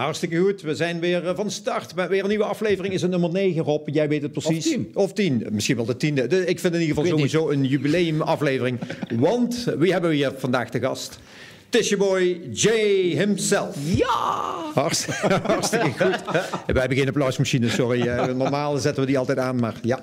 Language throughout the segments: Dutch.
Hartstikke goed. We zijn weer eh, van start met weer een nieuwe aflevering. Is het nummer 9, Rob? Jij weet het precies. Of tien. Of 10. Misschien wel de tiende. De- Ik vind in ieder geval sowieso een jubileumaflevering. Want wie hebben we hier vandaag te gast? Het is je boy Jay himself. Ja! Hartstikke, hartstikke goed. We hebben geen applausmachine, sorry. Eh, Normaal zetten we die altijd aan, maar ja.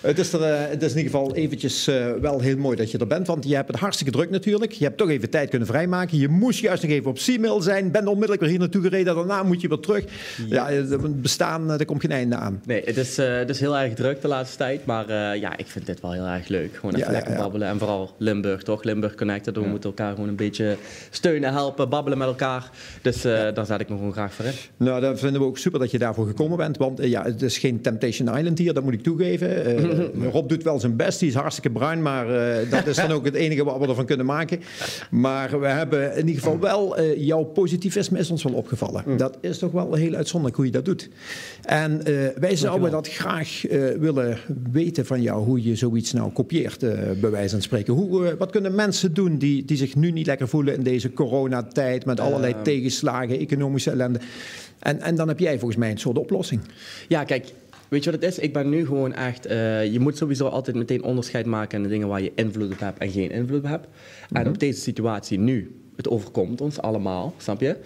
Het is, er, eh, het is in ieder geval eventjes eh, wel heel mooi dat je er bent, want je hebt het hartstikke druk natuurlijk. Je hebt toch even tijd kunnen vrijmaken. Je moest juist nog even op Seamail zijn, bent onmiddellijk weer hier naartoe gereden. Daarna moet je weer terug. Ja, het bestaan, eh, daar komt geen einde aan. Nee, het is, het is heel erg druk de laatste tijd. Maar ja, ik vind dit wel heel erg leuk. Gewoon even Ja, lekker ja. babbelen. En vooral Limburg, toch? Limburg Connected. We moeten elkaar gewoon een beetje steunen, helpen, babbelen met elkaar. Dus daar zet ik me gewoon graag voor in. Nou, dat vinden we ook super dat je daarvoor gekomen bent. Want ja, het is geen Temptation Island hier, dat moet ik toegeven. Eh, Rob doet wel zijn best, die is hartstikke bruin. Maar eh, dat is dan ook het enige wat we ervan kunnen maken. Maar we hebben in ieder geval wel, eh, jouw positivisme is ons wel opgevallen. Dat is toch wel heel uitzonderlijk hoe je dat doet. En eh, wij zouden dat graag eh, willen weten van jou, hoe je zoiets nou kopieert, eh, bij wijze van spreken. Hoe, eh, wat kunnen mensen doen die, die zich nu niet lekker voelen in deze coronatijd, met allerlei tegenslagen, economische ellende? En, en dan heb jij volgens mij een soort oplossing. Ja, kijk, weet je wat het is? Ik ben nu gewoon echt... eh, je moet sowieso altijd meteen onderscheid maken in de dingen waar je invloed op hebt en geen invloed op hebt. En op deze situatie nu, het overkomt ons allemaal, snap je?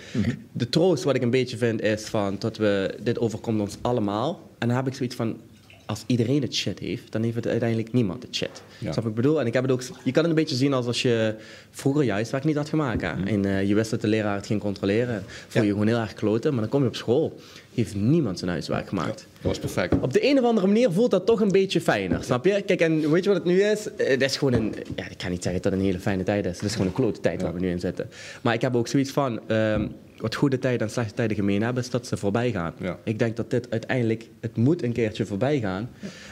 De troost wat ik een beetje vind is van dat we... Dit overkomt ons allemaal. En dan heb ik zoiets van... Als iedereen het shit heeft, dan heeft het uiteindelijk niemand het shit. Ja. Snap ik bedoel? En ik heb het ook, je kan het een beetje zien als als je vroeger juist werk niet had gemaakt. hè. En eh, je wist dat de leraar het ging controleren. Voel je Ja. gewoon heel erg kloten. Maar dan kom je op school. Heeft niemand zijn huiswerk gemaakt. Was perfect. Op de een of andere manier voelt dat toch een beetje fijner, snap je? Kijk, en weet je wat het nu is? Eh, Het is gewoon een... Ja, ik kan niet zeggen dat het een hele fijne tijd is. Het is gewoon een klote tijd waar we nu in zitten. Maar ik heb ook zoiets van... ehm, wat goede tijden en slechte tijden gemeen hebben, is dat ze voorbij gaan. Ja. Ik denk dat dit uiteindelijk... Het moet een keertje voorbij gaan.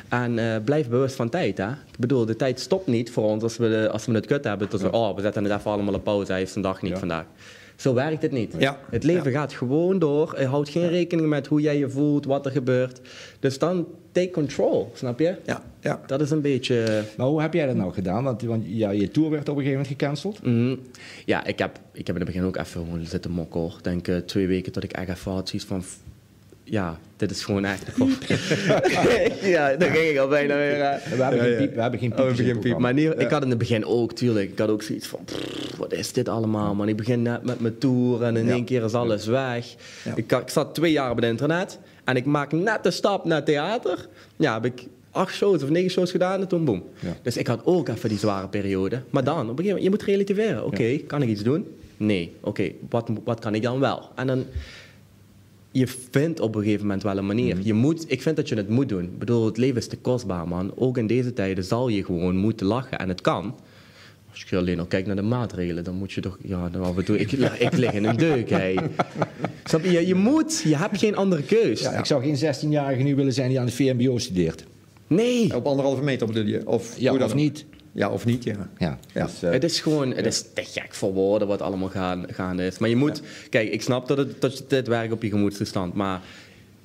En eh, blijf bewust van tijd, hè? Ik bedoel, de tijd stopt niet voor ons als we, de- als we het kut hebben. Dat we, oh, we zetten het even allemaal op pauze. Hij heeft zijn dag niet vandaag. Zo werkt het niet. Ja. Het leven gaat gewoon door. Je houdt geen rekening met hoe jij je voelt, wat er gebeurt. Dus dan take control, snap je? Ja, ja. Dat is een beetje... Maar hoe heb jij dat nou gedaan? Want, want ja, je tour werd op een gegeven moment gecanceld. mhm. Ja, ik heb, ik heb in het begin ook even gewoon zitten mokken hoor. Ik denk eh, twee weken dat ik echt even had zoiets van... Ja, dit is gewoon echt... ja, dan ging ik al bijna weer... eh. We hebben geen piep. We hebben geen Oh, piep. ik begin piep. Maar nee, ik had in het begin ook, tuurlijk. Ik had ook zoiets van, pff, wat is dit allemaal, man? Ik begin net met mijn tour en in Ja. één keer is alles weg. Ja. Ik, ik zat twee jaar op het internet en ik maak net de stap naar theater. Ja, heb ik acht shows of negen shows gedaan en toen boom. Ja. Dus ik had ook even die zware periode. Maar dan, op een gegeven moment, je moet relativeren. Oké, kan ik iets doen? Nee. Oké, wat, wat kan ik dan wel? En dan je vindt op een gegeven moment wel een manier. Mhm. Je moet, ik vind dat je het moet doen. Ik bedoel, het leven is te kostbaar, man. Ook in deze tijden zal je gewoon moeten lachen. En het kan. Als je alleen al kijkt naar de maatregelen, dan moet je toch... Ja, en toe... Ik, ik lig in een deuk, hé. Snap je? Je, moet. Je hebt geen andere keus. Ja, ik zou geen 16-jarige nu willen zijn die aan de VMBO studeert. Nee. Op anderhalve meter bedoel je? Of, Ja, hoe dan of niet. Ja, of niet, ja. Ja. Ja. Dus, eh, Het is gewoon, het is te gek voor woorden wat allemaal gaan, gaande is. Maar je moet, kijk, ik snap dat, het, dat dit werkt op je gemoedstoestand, maar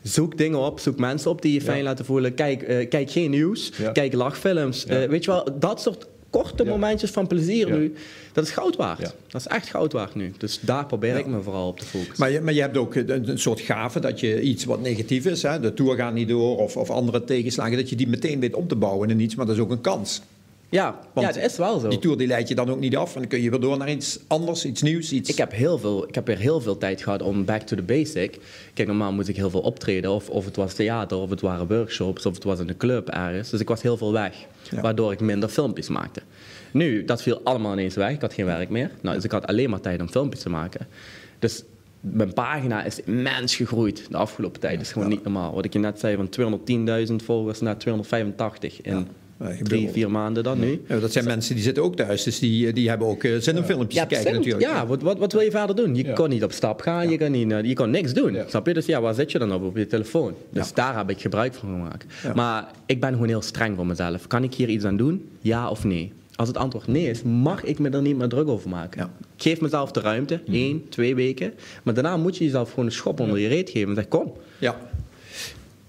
zoek dingen op, zoek mensen op die je fijn laten voelen. Kijk, eh, kijk geen nieuws, Ja. kijk lachfilms. Ja. Eh, weet je wel, dat soort korte Ja. momentjes van plezier Ja. nu, dat is goud waard. Ja. Dat is echt goud waard nu. Dus daar probeer ik me vooral op te focussen. Maar je, maar je hebt ook een, een soort gave dat je iets wat negatief is, hè, de tour gaat niet door of, of andere tegenslagen, dat je die meteen weet om te bouwen in iets, maar dat is ook een kans. Ja, Want ja, het is wel zo. Die tour die leidt je dan ook niet af en dan kun je weer door naar iets anders, iets nieuws, iets... Ik heb, heel veel, ik heb weer heel veel tijd gehad om back to the basic. Kijk, normaal moest ik heel veel optreden. Of, of het was theater, of het waren workshops, of het was in de club ergens. Dus ik was heel veel weg. Ja. Waardoor ik minder filmpjes maakte. Nu, dat viel allemaal ineens weg. Ik had geen werk meer. Nou, dus ik had alleen maar tijd om filmpjes te maken. Dus mijn pagina is immens gegroeid de afgelopen tijd. Dat is gewoon niet normaal. Wat ik je net zei, van 210.000 volgers naar 285 in Drie, vier maanden dan nu. Ja, dat zijn mensen die zitten ook thuis, dus die, die hebben ook eh, zin om filmpjes te kijken natuurlijk. Ja, wat, wat, wat wil je verder doen? Je kon niet op stap gaan, je, kan niet, naar- je kon niks doen. Snap je? Dus ja, waar zit je dan op? Op je telefoon. Dus daar heb ik gebruik van gemaakt. Maar ik ben gewoon heel streng voor mezelf. Kan ik hier iets aan doen? Ja of nee? Als het antwoord nee is, mag ik me er niet meer druk over maken. Ja. Geef mezelf de ruimte, één, twee weken. Maar daarna moet je jezelf gewoon een schop onder je reet geven en zeg, kom. Ja.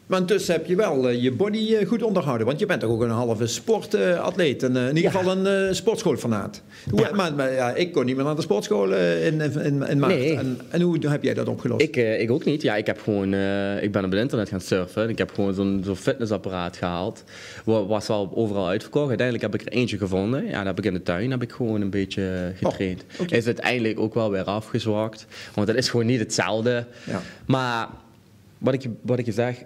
Maar intussen heb je wel eh, je body eh, goed onderhouden. Want je bent toch ook een halve sportatleet. en in ieder geval een eh, sportschoolfanaat. Hoe, Ja. Maar, maar ja, ik kon niet meer naar de sportschool in, in, in maart. Nee. En, en hoe heb jij dat opgelost? Ik, ik ook niet. Ja, ik, heb gewoon, ik ben op het internet gaan surfen. Ik heb gewoon zo'n zo'n fitnessapparaat gehaald. Wa- Was wel overal uitverkocht. Uiteindelijk heb ik er eentje gevonden. Ja, dat heb ik in de tuin heb ik gewoon een beetje getraind. Oh, oké. Is uiteindelijk ook wel weer afgezwakt. Want het is gewoon niet hetzelfde. Ja. Maar wat ik, wat ik je zeg,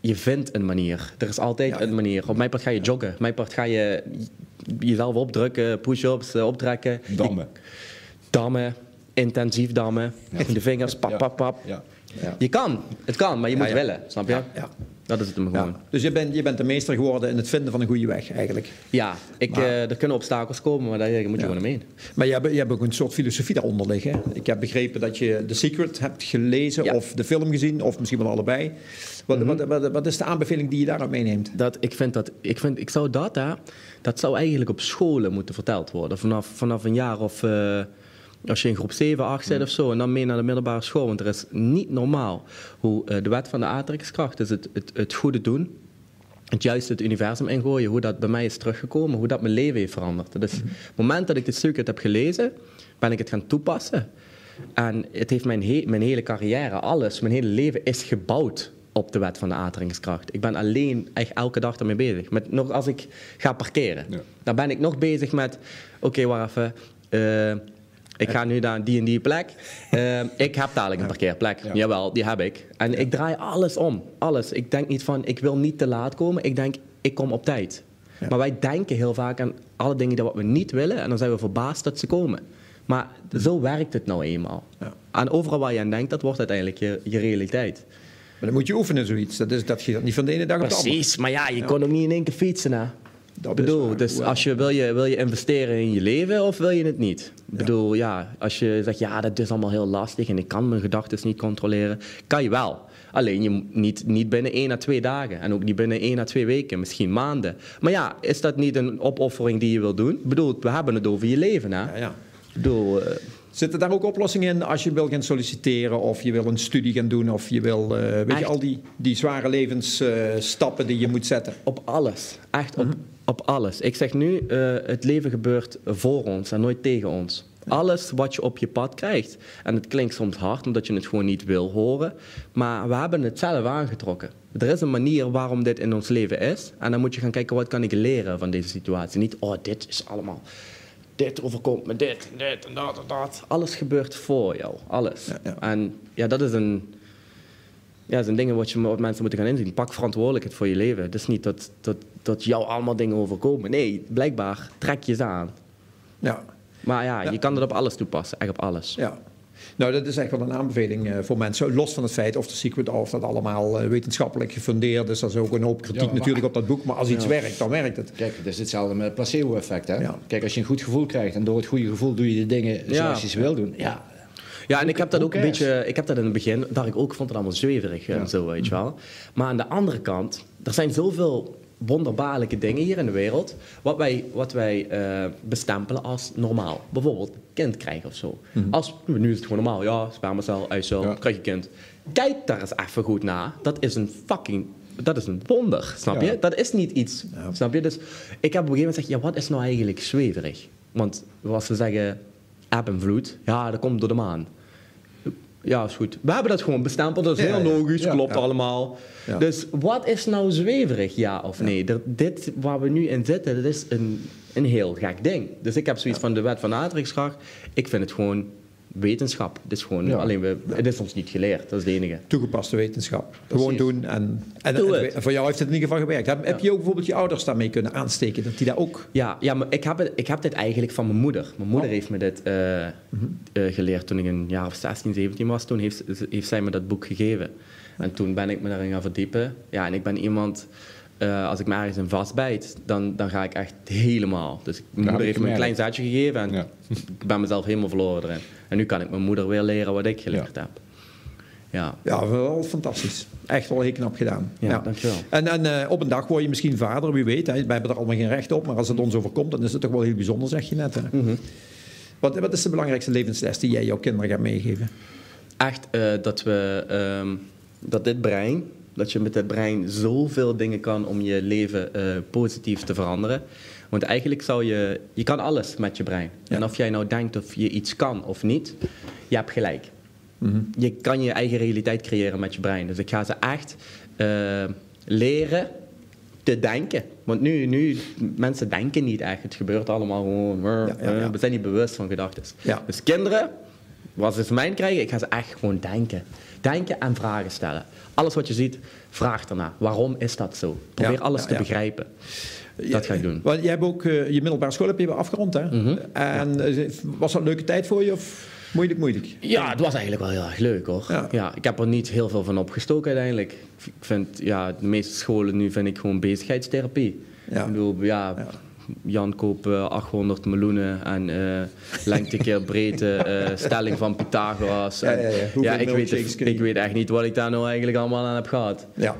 je vindt een manier. Er is altijd Ja. een manier. Op mijn part ga je joggen. Op mijn part ga je jezelf opdrukken, push-ups, eh, optrekken. Je- Dammen. dammen, intensief dammen. In de vingers, pap, Ja. pap, pap. Ja. Ja. Je kan, het kan, maar je Ja, moet ja. willen, snap je? Ja, ja. Dat is het hem gewoon. Ja. Dus je bent, je bent de meester geworden in het vinden van een goede weg, eigenlijk. Ja, ik, Maar- eh, er kunnen obstakels komen, maar daar moet je Ja. gewoon omheen. Maar je hebt, je hebt ook een soort filosofie daaronder liggen. Ik heb begrepen dat je The Secret hebt gelezen Ja. of de film gezien, of misschien wel allebei. Wat, wat, wat, wat is de aanbeveling die je daaruit meeneemt? Dat, ik, vind dat, ik, vind, ik zou dat, hè, dat zou eigenlijk op scholen moeten verteld worden. Vanaf, vanaf een jaar of, eh, als je in groep 7, 8 zit of zo, en dan mee naar de middelbare school. Want er is niet normaal hoe eh, de wet van de aantrekkingskracht, dus het, het, het goede doen, het juiste het universum ingooien, hoe dat bij mij is teruggekomen, hoe dat mijn leven heeft veranderd. Dus op het moment dat ik dit stuk heb gelezen, ben ik het gaan toepassen. En het heeft mijn, he- mijn hele carrière, alles, mijn hele leven is gebouwd op de wet van de aantrekkingskracht. Ik ben alleen echt elke dag ermee bezig. Met, nog als ik ga parkeren, Ja. dan ben ik nog bezig met, oké, wacht even, eh, ik ga nu naar die en die plek. Eh, ik heb dadelijk een parkeerplek. Ja. Jawel, die heb ik. En ik draai alles om. Alles. Ik denk niet van, ik wil niet te laat komen. Ik denk, ik kom op tijd. Ja. Maar wij denken heel vaak aan alle dingen die wat we niet willen. En dan zijn we verbaasd dat ze komen. Maar zo werkt het nou eenmaal. En overal waar je aan denkt, dat wordt uiteindelijk je, je realiteit. Maar dan moet je oefenen, zoiets. Dat, is, dat gaat niet van de ene dag op de andere. Precies, maar ja, je kon ook niet in één keer fietsen. Hè? Dat bedoel, dus als je, wil, je, wil je investeren in je leven of wil je het niet? Ik bedoel, ja, als je zegt, ja, dat is allemaal heel lastig en ik kan mijn gedachten niet controleren, kan je wel. Alleen je niet, niet binnen één à twee dagen en ook niet binnen één à twee weken, misschien maanden. Maar ja, is dat niet een opoffering die je wil doen? Ik bedoel, we hebben het over je leven, hè? Ja, ja. Ik bedoel, eh, Zitten daar ook oplossingen in als je wil gaan solliciteren of je wil een studie gaan doen of je wil, eh, weet je, al die, die zware levensstappen die je moet zetten? op alles. Echt op, Mhm. Op alles. Ik zeg nu, eh, het leven gebeurt voor ons en nooit tegen ons. Alles wat je op je pad krijgt. En het klinkt soms hard, omdat je het gewoon niet wil horen. Maar we hebben het zelf aangetrokken. Er is een manier waarom dit in ons leven is. En dan moet je gaan kijken, wat kan ik leren van deze situatie? Niet, oh, dit is allemaal... Dit overkomt me, dit, en dit en dat en dat. Alles gebeurt voor jou, alles. Ja, ja. En ja, dat is een... Ja, dat zijn dingen wat, je, wat mensen moeten gaan inzien. Pak verantwoordelijkheid voor je leven. Het is niet dat, dat, dat jou allemaal dingen overkomen. Nee, blijkbaar trek je ze aan. Ja. Maar ja, Ja. je kan het op alles toepassen. Echt op alles. Ja. Nou, dat is echt wel een aanbeveling eh, voor mensen. Los van het feit of de secret of dat allemaal eh, wetenschappelijk gefundeerd is. Dat is ook een hoop kritiek Ja, maar- natuurlijk op dat boek. Maar als iets Ja. werkt, dan werkt het. Kijk, het is hetzelfde met het placebo-effect. Hè? Ja. Kijk, als je een goed gevoel krijgt en door het goede gevoel doe je de dingen Ja. zoals je ze wil doen. Ja, Ja, en ik heb dat ook een beetje... Ik heb dat in het begin... Dacht ik ook, vond het allemaal zweverig en zo, weet je wel. Maar aan de andere kant... Er zijn zoveel wonderbaarlijke dingen hier in de wereld... wat wij, wat wij eh, bestempelen als normaal. Bijvoorbeeld kind krijgen of zo. Als, nu is het gewoon normaal. Ja, spermacel, eicel, Ja. krijg je kind. Kijk daar eens even goed naar. Dat is een fucking... Dat is een wonder, snap Ja. je? Dat is niet iets, Ja. snap je? Dus ik heb op een gegeven moment gezegd... Ja, wat is nou eigenlijk zweverig? Want zoals ze zeggen... Eb en vloed. Ja, dat komt door de maan. Ja, is goed. We hebben dat gewoon bestempeld. Dat is Ja, heel ja. logisch, Ja, klopt allemaal. Dus wat is nou zweverig, ja of nee? Er- dit waar we nu in zitten, dat is een, een heel gek ding. Dus ik heb zoiets van de wet van aantrekkingskracht. Ik vind het gewoon wetenschap. Het is gewoon, Ja. alleen we, het is ons niet geleerd, dat is het enige. Toegepaste wetenschap. Gewoon doen. En, en, Doe en- het. en voor jou heeft het in ieder geval gewerkt. Heb, heb je ook bijvoorbeeld je ouders daarmee kunnen aansteken? Dat die daar ook... Ja, ja maar ik heb, het, ik heb dit eigenlijk van mijn moeder. Mijn moeder Oh. heeft me dit eh, eh, geleerd toen ik een jaar of 16, 17 was. Toen heeft, heeft zij me dat boek gegeven. En toen ben ik me daarin gaan verdiepen. Ja, en ik ben iemand... eh, als ik me ergens in vastbijt, dan, dan ga ik echt helemaal. Dus mijn moeder heeft me een klein zaadje gegeven en Ja. ik ben mezelf helemaal verloren erin. En nu kan ik mijn moeder weer leren wat ik geleerd heb. Ja, Ja, wel fantastisch. Echt wel heel knap gedaan. Ja, dankjewel. En, en eh, op een dag word je misschien vader, wie weet. Hè. Wij hebben er allemaal geen recht op. Maar als het ons overkomt, dan is het toch wel heel bijzonder, zeg je net. Hè. Mhm. wat, wat is de belangrijkste levensles die jij jouw kinderen gaat meegeven? echt eh, dat we... ehm, dat dit brein, Dat je met het brein zoveel dingen kan om je leven eh, positief te veranderen. Want eigenlijk zou je... Je kan alles met je brein. En of jij nou denkt of je iets kan of niet, je hebt gelijk. Mhm. Je kan je eigen realiteit creëren met je brein. Dus ik ga ze echt eh, leren te denken. Want nu, nu, mensen denken niet echt. Het gebeurt allemaal gewoon. Ja, ja, ja. We zijn niet bewust van gedachten. Dus kinderen, wat ze van mij krijgen, ik ga ze echt gewoon denken. Denken en vragen stellen. Alles wat je ziet, vraag ernaar. Waarom is dat zo? Probeer Ja, alles ja, te ja. begrijpen. Dat ga ik doen. Want jij hebt ook eh, je middelbare school heb je afgerond, hè? Mhm. En eh, was dat een leuke tijd voor je of moeilijk, moeilijk? Ja, het was eigenlijk wel heel erg leuk hoor. Ja. Ja. ik heb er niet heel veel van opgestoken uiteindelijk. Ik vind, ja, de meeste scholen nu vind ik gewoon bezigheidstherapie. Ja. Ik bedoel, ja, Ja. Jan koopt eh, 800 miljoenen en eh, lengte keer breedte, eh, stelling van Pythagoras. Ja, En, ja, ja. Ik, weet, ik weet echt niet wat ik daar nou eigenlijk allemaal aan heb gehad. Ja.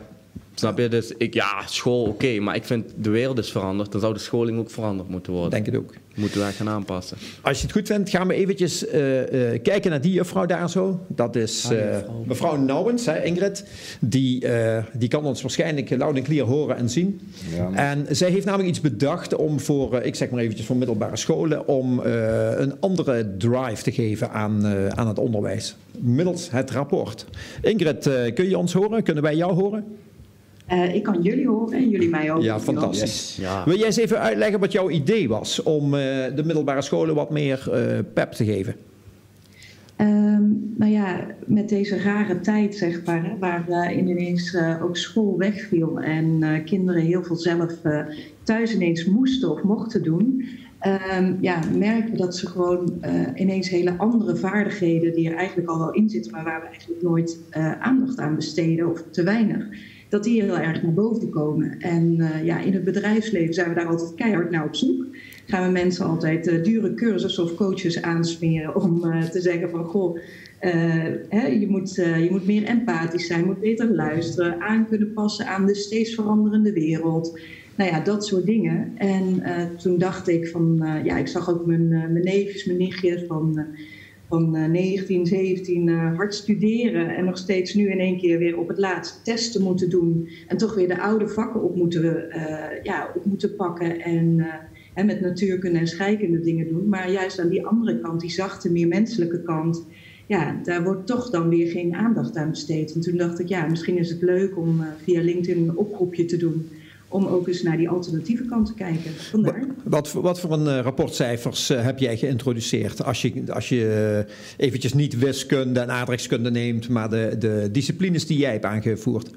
Snap je? Dus ik, ja, school oké, maar ik vind de wereld is veranderd. Dan zou de scholing ook veranderd moeten worden. Denk het ook. Moeten we gaan aanpassen. Als je het goed vindt, gaan we eventjes eh, eh, kijken naar die juffrouw daar zo. Dat is eh, mevrouw Nouwens, hè, Ingrid. Die, eh, die kan ons waarschijnlijk luid en clear horen en zien. Ja. En zij heeft namelijk iets bedacht om voor, ik zeg maar eventjes voor middelbare scholen, om eh, een andere drive te geven aan, eh, aan het onderwijs. Middels het rapport. Ingrid, kun je ons horen? Kunnen wij jou horen? Eh, ik kan jullie horen en jullie mij ook. Ja, fantastisch. Ja. Wil jij eens even uitleggen wat jouw idee was om eh, de middelbare scholen wat meer eh, pep te geven? Ehm, nou ja, met deze rare tijd, zeg maar, hè, waar ineens eh, ook school wegviel en eh, kinderen heel veel zelf eh, thuis ineens moesten of mochten doen, ehm, ja, merken dat ze gewoon eh, ineens hele andere vaardigheden, die er eigenlijk al wel in zitten, maar waar we eigenlijk nooit eh, aandacht aan besteden of te weinig, dat die heel erg naar boven komen. En eh, ja, in het bedrijfsleven zijn we daar altijd keihard naar op zoek. Gaan we mensen altijd eh, dure cursussen of coaches aansmeren om eh, te zeggen van goh, hè, je, moet, je moet meer empathisch zijn, moet beter luisteren, aan kunnen passen aan de steeds veranderende wereld. Nou ja, dat soort dingen. En toen dacht ik van, ja, ik zag ook mijn, mijn neefjes, mijn nichtjes van, van eh, 19, 17 eh, hard studeren en nog steeds nu in één keer weer op het laatst testen moeten doen. En toch weer de oude vakken op moeten, eh, ja, op moeten pakken en, eh, en met natuurkunde en scheikunde dingen doen. Maar juist aan die andere kant, die zachte, meer menselijke kant, ja, daar wordt toch dan weer geen aandacht aan besteed. En toen dacht ik, ja, misschien is het leuk om eh, via LinkedIn een oproepje te doen. Om ook eens naar die alternatieve kant te kijken. Vandaar. Wat, voor- wat voor een eh, rapportcijfers eh, heb jij geïntroduceerd? Als je, als je eh, eventjes niet wiskunde en aardrijkskunde neemt, maar de, de disciplines die jij hebt aangevoerd.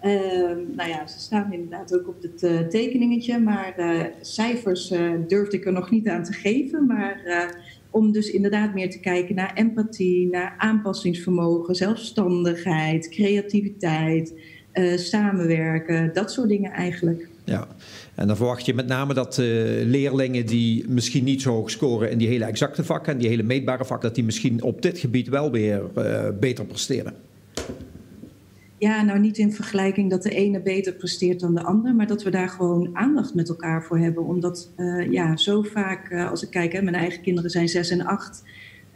Ehm, nou ja, ze staan inderdaad ook op het tekeningetje, maar cijfers durfde ik er nog niet aan te geven. Maar om dus inderdaad meer te kijken naar empathie, naar aanpassingsvermogen, zelfstandigheid, creativiteit, samenwerken, dat soort dingen eigenlijk. Ja. En dan verwacht je met name dat eh, leerlingen die misschien niet zo hoog scoren in die hele exacte vakken en die hele meetbare vakken, dat die misschien op dit gebied wel weer eh, beter presteren. Ja, nou niet in vergelijking dat de ene beter presteert dan de ander, maar dat we daar gewoon aandacht met elkaar voor hebben. Omdat eh, ja, zo vaak, eh, als ik kijk, hè, mijn eigen kinderen zijn zes en acht.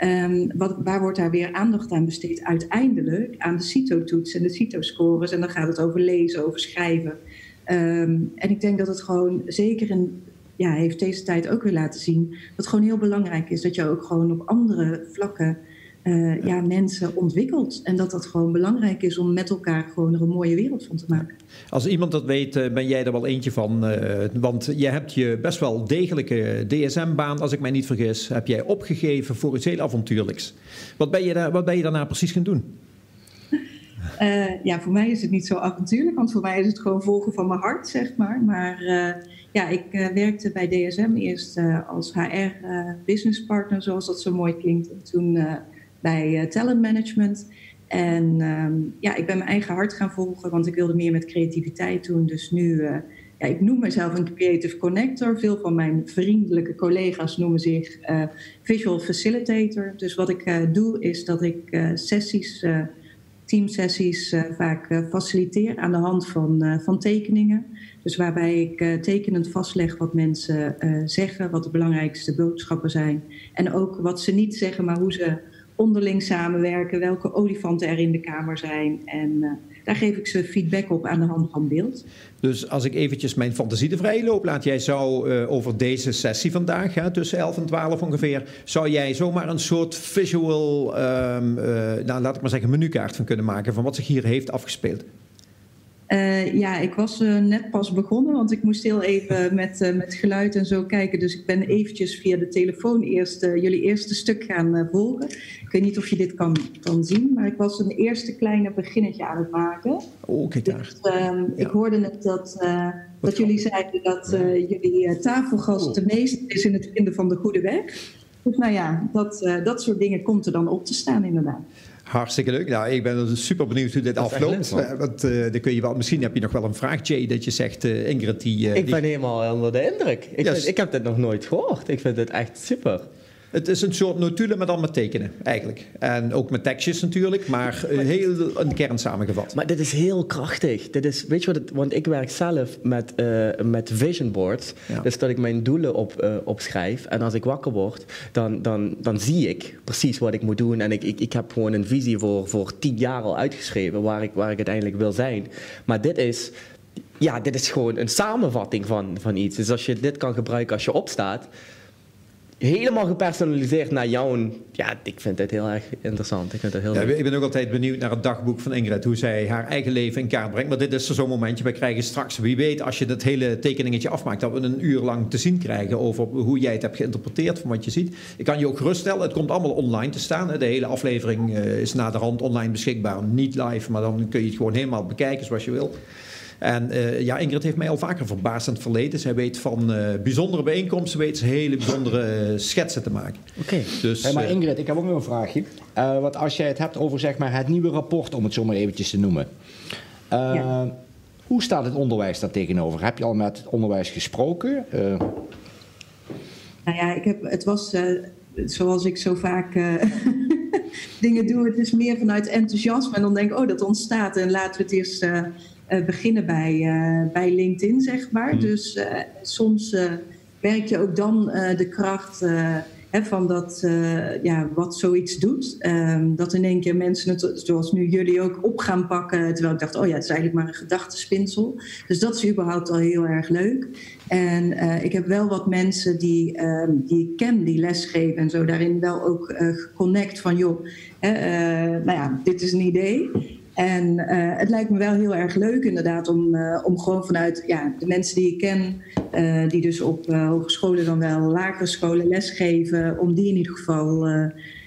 Ehm, wat, waar wordt daar weer aandacht aan besteed? Uiteindelijk aan de CITO-toets en de CITO-scores. En dan gaat het over lezen, over schrijven. Ehm, en ik denk dat het gewoon, zeker in, ja, heeft deze tijd ook weer laten zien, dat het gewoon heel belangrijk is dat je ook gewoon op andere vlakken eh, ja, mensen ontwikkelt. En dat dat gewoon belangrijk is om met elkaar gewoon er een mooie wereld van te maken. Als iemand dat weet, eh, ben jij er wel eentje van. eh, want je hebt je best wel degelijke DSM-baan, als ik mij niet vergis, heb jij opgegeven voor iets heel avontuurlijks. Wat ben je, daar, wat ben je daarna precies gaan doen? Ja, voor mij is het niet zo avontuurlijk, want voor mij is het gewoon volgen van mijn hart, zeg maar. Maar ja, ik werkte bij DSM eerst als HR-businesspartner, zoals dat zo mooi klinkt. En toen bij eh, talent management. En ehm, ja, ik ben mijn eigen hart gaan volgen, want ik wilde meer met creativiteit doen. Dus nu, eh, ja, ik noem mezelf een creative connector. Veel van mijn vriendelijke collega's noemen zich eh, visual facilitator. Dus wat ik doe, is dat ik sessies, teamsessies, vaak faciliteer aan de hand van, van tekeningen. Dus waarbij ik tekenend vastleg wat mensen zeggen, wat de belangrijkste boodschappen zijn. En ook wat ze niet zeggen, maar hoe ze onderling samenwerken, welke olifanten er in de kamer zijn. En eh, daar geef ik ze feedback op aan de hand van beeld. Dus als ik eventjes mijn fantasie de vrije loop laat, jij zou uh, over deze sessie vandaag, hè, tussen 11 en 12 ongeveer, zou jij zomaar een soort visual, um, uh, nou, laat ik maar zeggen, menukaart van kunnen maken van wat zich hier heeft afgespeeld? Uh, ja, ik was uh, net pas begonnen, want ik moest heel even met, uh, met geluid en zo kijken. Dus ik ben eventjes via de telefoon eerst jullie eerste stuk gaan volgen. Ik weet niet of je dit kan, kan zien, maar ik was een eerste kleine beginnetje aan het maken. Oh, kijk daar. Dus, ja. Ik hoorde net dat, dat jullie zeiden dat jullie tafelgast oh. de meeste is in het vinden van de goede weg. Dus nou ja, dat, dat soort dingen komt er dan op te staan inderdaad. Hartstikke leuk. Nou, ik ben dus super benieuwd hoe dit afloopt. want uh, dan kun je wel, misschien heb je nog wel een vraag, Jay, dat je zegt, uh, Ingrid, die... Uh, ik ben helemaal onder de indruk. Ik, yes. vind, ik heb dit nog nooit gehoord. Ik vind het echt super. Het is een soort notulen met allemaal tekenen, eigenlijk. En ook met tekstjes natuurlijk, maar heel een kern samengevat. Maar dit is heel krachtig. Dit is, weet je wat het, want ik werk zelf met, uh, met vision boards. Ja. Dus dat ik mijn doelen op, uh, opschrijf. En als ik wakker word, dan, dan, dan zie ik precies wat ik moet doen. En ik, ik, ik heb gewoon een visie voor, voor tien jaar al uitgeschreven waar ik, waar ik uiteindelijk wil zijn. Maar dit is ja, dit is gewoon een samenvatting van, van iets. Dus als je dit kan gebruiken als je opstaat, helemaal gepersonaliseerd naar jouw... Ja, ik vind dit heel erg interessant. Ik, vind het heel ja, ik ben ook altijd benieuwd naar het dagboek van Ingrid. Hoe zij haar eigen leven in kaart brengt. Maar dit is zo'n momentje. We krijgen straks, wie weet, als je dat hele tekeningetje afmaakt... dat we een uur lang te zien krijgen over hoe jij het hebt geïnterpreteerd van wat je ziet. Ik kan je ook geruststellen, het komt allemaal online te staan. De hele aflevering uh, is na de rand online beschikbaar. Niet live, maar dan kun je het gewoon helemaal bekijken zoals je wil. En uh, ja, Ingrid heeft mij al vaker verbaasd in het verleden. Zij weet van uh, bijzondere bijeenkomsten, weet ze hele bijzondere uh, schetsen te maken. Oké. Okay. Dus, hey, maar Ingrid, ik heb ook nog een vraagje. want als jij het hebt over zeg maar, het nieuwe rapport, om het zo maar eventjes te noemen. Ja. Hoe staat het onderwijs daar tegenover? Heb je al met het onderwijs gesproken? Nou ja, ik heb, het was zoals ik zo vaak dingen doe. Het is meer vanuit enthousiasme. En dan denk ik, oh, dat ontstaat. En laten we het eerst uh, beginnen bij, uh, bij LinkedIn, zeg maar. Mm. Dus uh, soms werk je ook dan de kracht hè, van dat, ja, wat zoiets doet. Um, dat in één keer mensen het, zoals nu jullie ook, op gaan pakken. Terwijl ik dacht, oh ja, het is eigenlijk maar een gedachtespinsel. Dus dat is überhaupt al heel erg leuk. En ik heb wel wat mensen die, ehm, die ik ken, die lesgeven en zo, daarin wel ook geconnect van, joh, nou ja, dit is een idee. En uh, het lijkt me wel heel erg leuk inderdaad om, uh, om gewoon vanuit ja, de mensen die ik ken, uh, die dus op hogescholen dan wel lagere scholen lesgeven, om die in ieder geval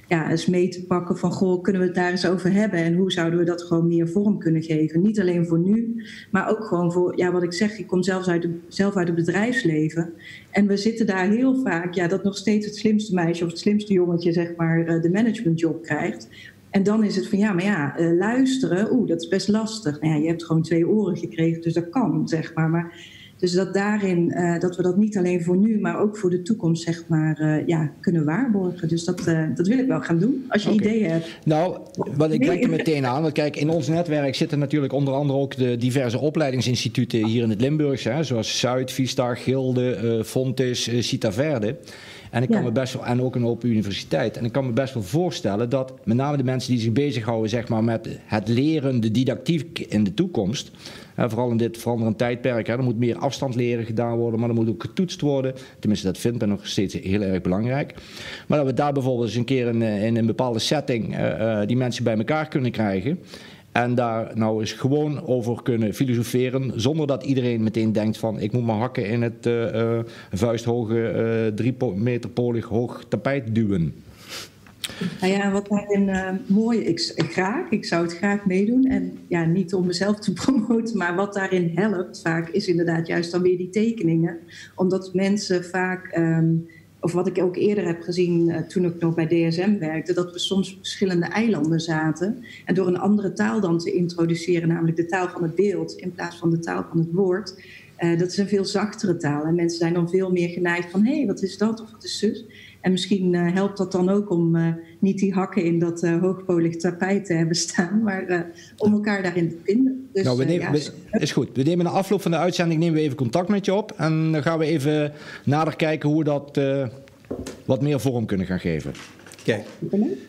ja, eens mee te pakken van goh, kunnen we het daar eens over hebben en hoe zouden we dat gewoon meer vorm kunnen geven. Niet alleen voor nu, maar ook gewoon voor, ja wat ik zeg, ik kom zelfs uit de, zelf uit het bedrijfsleven en we zitten daar heel vaak, ja dat nog steeds het slimste meisje of het slimste jongetje zeg maar de managementjob krijgt. En dan is het van ja, maar ja, uh, luisteren, oeh, dat is best lastig. Nou ja, je hebt gewoon twee oren gekregen, dus dat kan, zeg maar. maar dus dat daarin, uh, dat we dat niet alleen voor nu, maar ook voor de toekomst, zeg maar, uh, ja, kunnen waarborgen. Dus dat, dat wil ik wel gaan doen, als je okay. ideeën hebt. Nou, wat ik denk er meteen aan, want kijk, in ons netwerk zitten natuurlijk onder andere ook de diverse opleidingsinstituten hier in het Limburgse, hè, zoals Zuid, Vistar, Gilde, Fontes, Cita Verde. En, ik kan me best wel, en ook een open universiteit. En ik kan me best wel voorstellen dat met name de mensen die zich bezighouden zeg maar, met het leren, de didactiek in de toekomst. Hè, vooral in dit veranderend tijdperk. Hè, er moet meer afstand leren gedaan worden, maar er moet ook getoetst worden. Tenminste, dat vindt men nog steeds heel erg belangrijk. Maar dat we daar bijvoorbeeld eens een keer in, in een bepaalde setting uh, uh, die mensen bij elkaar kunnen krijgen. En daar nou eens gewoon over kunnen filosoferen. Zonder dat iedereen meteen denkt van ik moet mijn hakken in het uh, vuisthoge, drie meter polig hoog tapijt duwen. Nou ja, wat daarin uh, mooi, ik, ik, graag, ik zou het graag meedoen. En ja, niet om mezelf te promoten, maar wat daarin helpt vaak is inderdaad juist dan weer die tekeningen. Omdat mensen vaak um, of wat ik ook eerder heb gezien uh, toen ik nog bij DSM werkte, dat we soms op verschillende eilanden zaten. En door een andere taal dan te introduceren, namelijk de taal van het beeld in plaats van de taal van het woord. Uh, dat is een veel zachtere taal. En mensen zijn dan veel meer geneigd van hé, hey, wat is dat of wat is zus? En misschien uh, helpt dat dan ook om uh, niet die hakken in dat uh, hoogpolig tapijt te hebben staan, maar om elkaar daarin te vinden. Dus, nou, we nemen, ja, we, is goed. We nemen na afloop van de uitzending nemen we even contact met je op en dan gaan we even nader kijken hoe we dat wat meer vorm kunnen gaan geven. Kijk,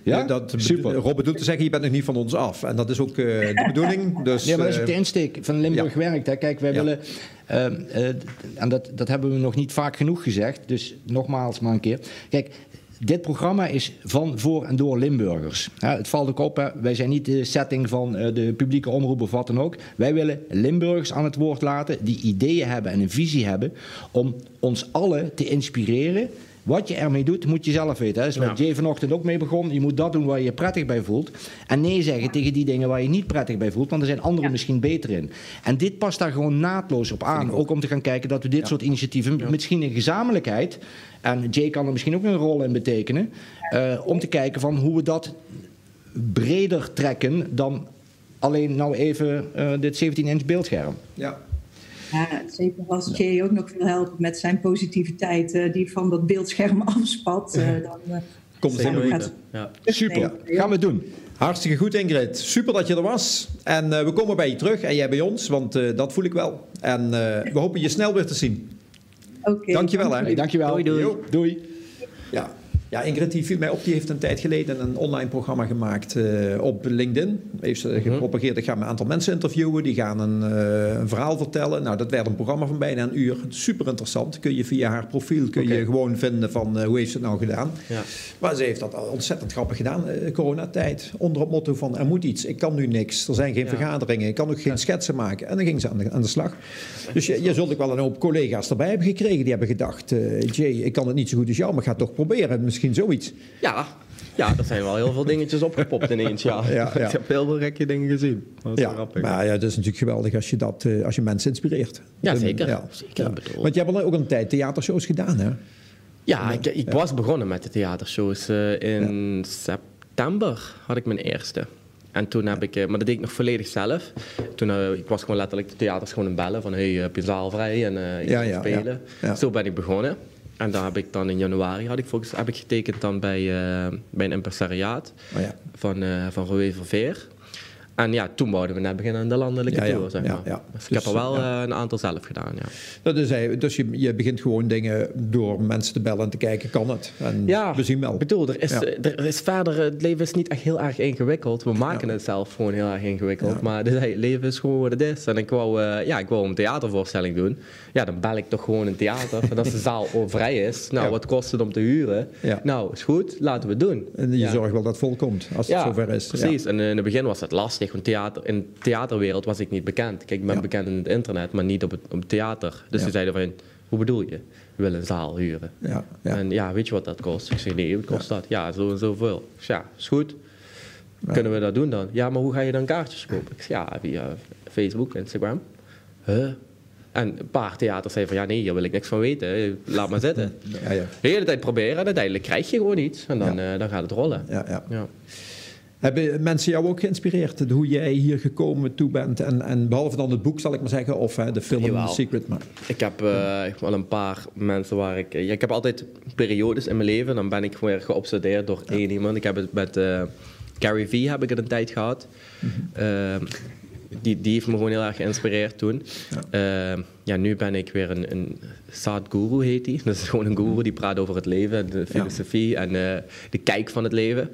Ja? dat, Super. Rob bedoelt te zeggen, je bent nog niet van ons af. En dat is ook eh, de bedoeling. Dus, Ja, maar dat is ook de eh, insteek van Limburg ja. werkt. Hè. Kijk, wij Ja. willen, eh, en dat, dat hebben we nog niet vaak genoeg gezegd, dus nogmaals maar een keer. Kijk, dit programma is van, voor en door Limburgers. Het valt ook op, wij zijn niet de setting van eh, de publieke omroep of wat dan ook. Wij willen Limburgers aan het woord laten die ideeën hebben en een visie hebben om ons allen te inspireren. Wat je ermee doet, moet je zelf weten. Hè. Dat is waar Ja. Jay vanochtend ook mee begon. Je moet dat doen waar je je prettig bij voelt. En nee zeggen tegen die dingen waar je niet prettig bij voelt. Want er zijn anderen misschien beter in. En dit past daar gewoon naadloos op aan. Ook om te gaan kijken dat we dit soort initiatieven, misschien in gezamenlijkheid. En Jay kan er misschien ook een rol in betekenen. eh, om te kijken van hoe we dat breder trekken dan alleen nou even eh, dit 17-inch beeldscherm. ja. Ja, zeker als Jay ook nog wil helpen met zijn positiviteit, eh, die van dat beeldscherm afspat, eh, dan eh, Komt het helemaal goed. Ja. Super, Nee, gaan we doen. Hartstikke goed, Ingrid. Super dat je er was. En eh, we komen bij je terug en jij bij ons, want eh, dat voel ik wel. En eh, we hopen je snel weer te zien. Oké. Dankjewel, hè. Hey, dankjewel. Doei, doei. Doei. Ja. Ja, Ingrid die viel mij op, die heeft een tijd geleden een online programma gemaakt eh, op LinkedIn. Heeft ze gepropageerd, ik ga een aantal mensen interviewen, die gaan een, eh, een verhaal vertellen. Nou, dat werd een programma van bijna een uur. Super interessant. Kun je via haar profiel kun je gewoon vinden van eh, hoe heeft ze het nou gedaan. Ja. Maar ze heeft dat ontzettend grappig gedaan, coronatijd. Onder het motto van er moet iets, ik kan nu niks. Er zijn geen Ja. vergaderingen, ik kan ook geen schetsen maken. En dan ging ze aan de, aan de slag. Dus je, je zult ook wel een hoop collega's erbij hebben gekregen. Die hebben gedacht, Jay, ik kan het niet zo goed als jou, maar ga het toch proberen. Misschien zoiets. Ja. ja, er zijn wel heel veel dingetjes opgepopt ineens. Ja. Ja, ja. Ik heb heel veel gekke dingen gezien. Dat is Ja, grappig. maar ja, het is natuurlijk geweldig als je, dat, eh, als je mensen inspireert. Ja, zeker. Ja, Zeker, ja. bedoel. Want je hebt al ook een tijd theatershows gedaan, hè? Ja, ik, ik was begonnen met de theatershows. eh, in september had ik mijn eerste. En toen heb ik, eh, maar dat deed ik nog volledig zelf. Toen, ik was gewoon letterlijk de theaters gewoon in bellen van hey, heb je zaal vrij en je Ja, kan ja, spelen. Ja. Zo ben ik begonnen. En daar heb ik dan in januari had ik volgens, heb ik getekend dan bij, eh, bij een impresariaat Oh ja. van, eh van Roué Verveer. En ja, toen wouden we net beginnen aan de landelijke Ja, ja, tour, zeg ja, maar. ja. Dus ik Dus, heb er wel eh, een aantal zelf gedaan, ja. Dat is, dus je, je begint gewoon dingen door mensen te bellen en te kijken, kan het? En Ja, we zien wel. Ik bedoel, er is, Ja. er is verder, het leven is niet echt heel erg ingewikkeld. We maken het zelf gewoon heel erg ingewikkeld. Maar het leven is gewoon wat het is. En ik wou, eh, ja, ik wou een theatervoorstelling doen. Ja, dan bel ik toch gewoon een theater. en als de zaal al vrij is, nou, wat kost het om te huren? Nou, is goed, laten we het doen. En je zorgt wel dat het volkomt, als het zover is. precies. En in het begin was het lastig, theater, in de theaterwereld was ik niet bekend. Kijk, ik ben Ja. bekend in het internet, maar niet op het, op theater. Dus ze zeiden van, hoe bedoel je? We willen een zaal huren. Ja. En ja, weet je wat dat kost? Ik zei, nee, wat kost dat? Ja, zo en zoveel. Ja, is goed. Kunnen we dat doen dan? Ja, maar hoe ga je dan kaartjes kopen? Ik zei, ja, via Facebook, Instagram. Huh? En een paar theaters zeiden van, ja, nee, hier wil ik niks van weten. Laat maar zitten. Ja, ja. De hele tijd proberen en uiteindelijk krijg je gewoon iets. En dan, eh, dan gaat het rollen. Ja, ja. Ja. Hebben mensen jou ook geïnspireerd? Hoe jij hier gekomen toe bent? En, en behalve dan het boek, zal ik maar zeggen, of hè, de film Jawel. Secret. Maar, Ik heb eh, wel een paar mensen waar ik... ja, ik heb altijd periodes in mijn leven. Dan ben ik weer geobsedeerd door één iemand. Ik heb het met eh Gary Vee heb ik het een tijd gehad. Ehm, die, die heeft me gewoon heel erg geïnspireerd toen. Ehm, ja, nu ben ik weer een, een Sadhguru heet hij. Dat is gewoon een guru die praat over het leven, de filosofie en eh, de kijk van het leven.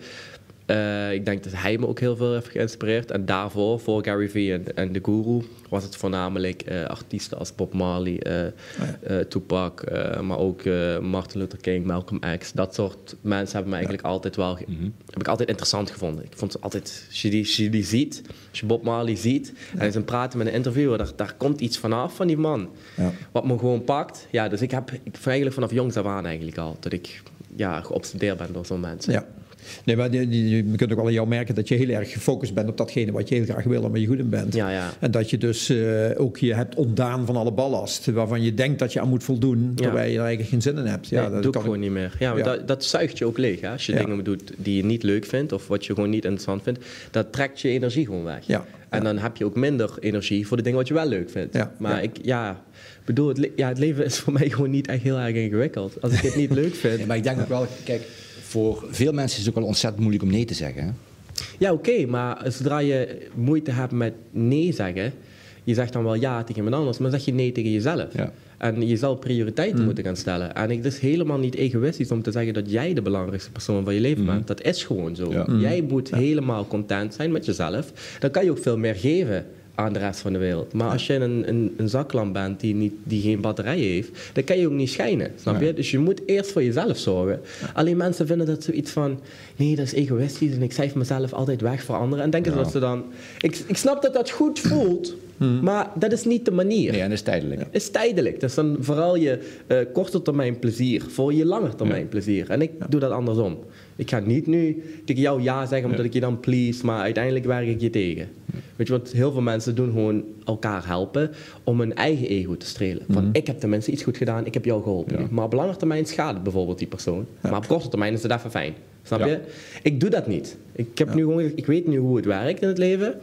Eh, ik denk dat hij me ook heel veel heeft geïnspireerd. En daarvoor, voor Gary Vee en, en de Guru, was het voornamelijk eh, artiesten als Bob Marley, eh, Tupac, maar ook Martin Luther King, Malcolm X. Dat soort mensen hebben me eigenlijk altijd wel, ge- heb ik altijd interessant gevonden. Ik vond het altijd, als je die, als je die ziet, als je Bob Marley ziet, en een praten met een interviewer, daar, daar komt iets vanaf van die man. Ja. Wat me gewoon pakt. Ja, dus ik heb ik, eigenlijk vanaf jongs af aan eigenlijk al, dat ik ja, geobsedeerd ben door zo'n mensen. ja. Nee, maar je kunt ook wel aan jou merken dat je heel erg gefocust bent op datgene wat je heel graag wil en waar je goed in bent. Ja, ja. En dat je dus eh, ook je hebt ontdaan van alle ballast waarvan je denkt dat je aan moet voldoen, terwijl je er eigenlijk geen zin in hebt. Ja, nee, dat doe ik gewoon niet meer. Ja, maar. Dat, dat zuigt je ook leeg. Hè? Als je dingen doet die je niet leuk vindt of wat je gewoon niet interessant vindt, dat trekt je energie gewoon weg. Ja. En dan heb je ook minder energie voor de dingen wat je wel leuk vindt. Ja. Maar ik, ja, bedoel, het, ja, het leven is voor mij gewoon niet echt heel erg ingewikkeld. Als ik het niet leuk vind. Maar ik denk ook wel, kijk, voor veel mensen is het ook wel ontzettend moeilijk om nee te zeggen. Hè? Ja, oké, maar zodra je moeite hebt met nee zeggen, je zegt dan wel ja tegen iemand anders, maar zeg je nee tegen jezelf. Ja. En je zal prioriteiten Mm. moeten gaan stellen. En het is helemaal niet egoïstisch om te zeggen dat jij de belangrijkste persoon van je leven bent. Dat is gewoon zo. Mm. Jij moet helemaal content zijn met jezelf. Dan kan je ook veel meer geven aan de rest van de wereld. Maar als je een, een, een zaklamp bent die, niet, die geen batterij heeft, dan kan je ook niet schijnen. Snap je? Dus je moet eerst voor jezelf zorgen. Alleen mensen vinden dat zoiets van, nee, dat is egoïstisch en ik cijfer mezelf altijd weg voor anderen. En denken ze dat ze dan... Ik, ik snap dat dat goed voelt, maar dat is niet de manier. Nee, en dat is tijdelijk. Het is tijdelijk. Dat is dan vooral je eh, korte termijn plezier voor je lange termijn plezier. En ik doe dat andersom. Ik ga niet nu tegen jou ja zeggen omdat ik je dan please, maar uiteindelijk werk ik je tegen. Weet je wat, heel veel mensen doen gewoon elkaar helpen om hun eigen ego te strelen. Van ik heb tenminste iets goed gedaan, ik heb jou geholpen. Ja. Maar op lange termijn schaadt het bijvoorbeeld die persoon. Maar op korte termijn is het even fijn. Snap Ja. je? Ik doe dat niet. Ik, heb nu gewoon, ik weet nu hoe het werkt in het leven.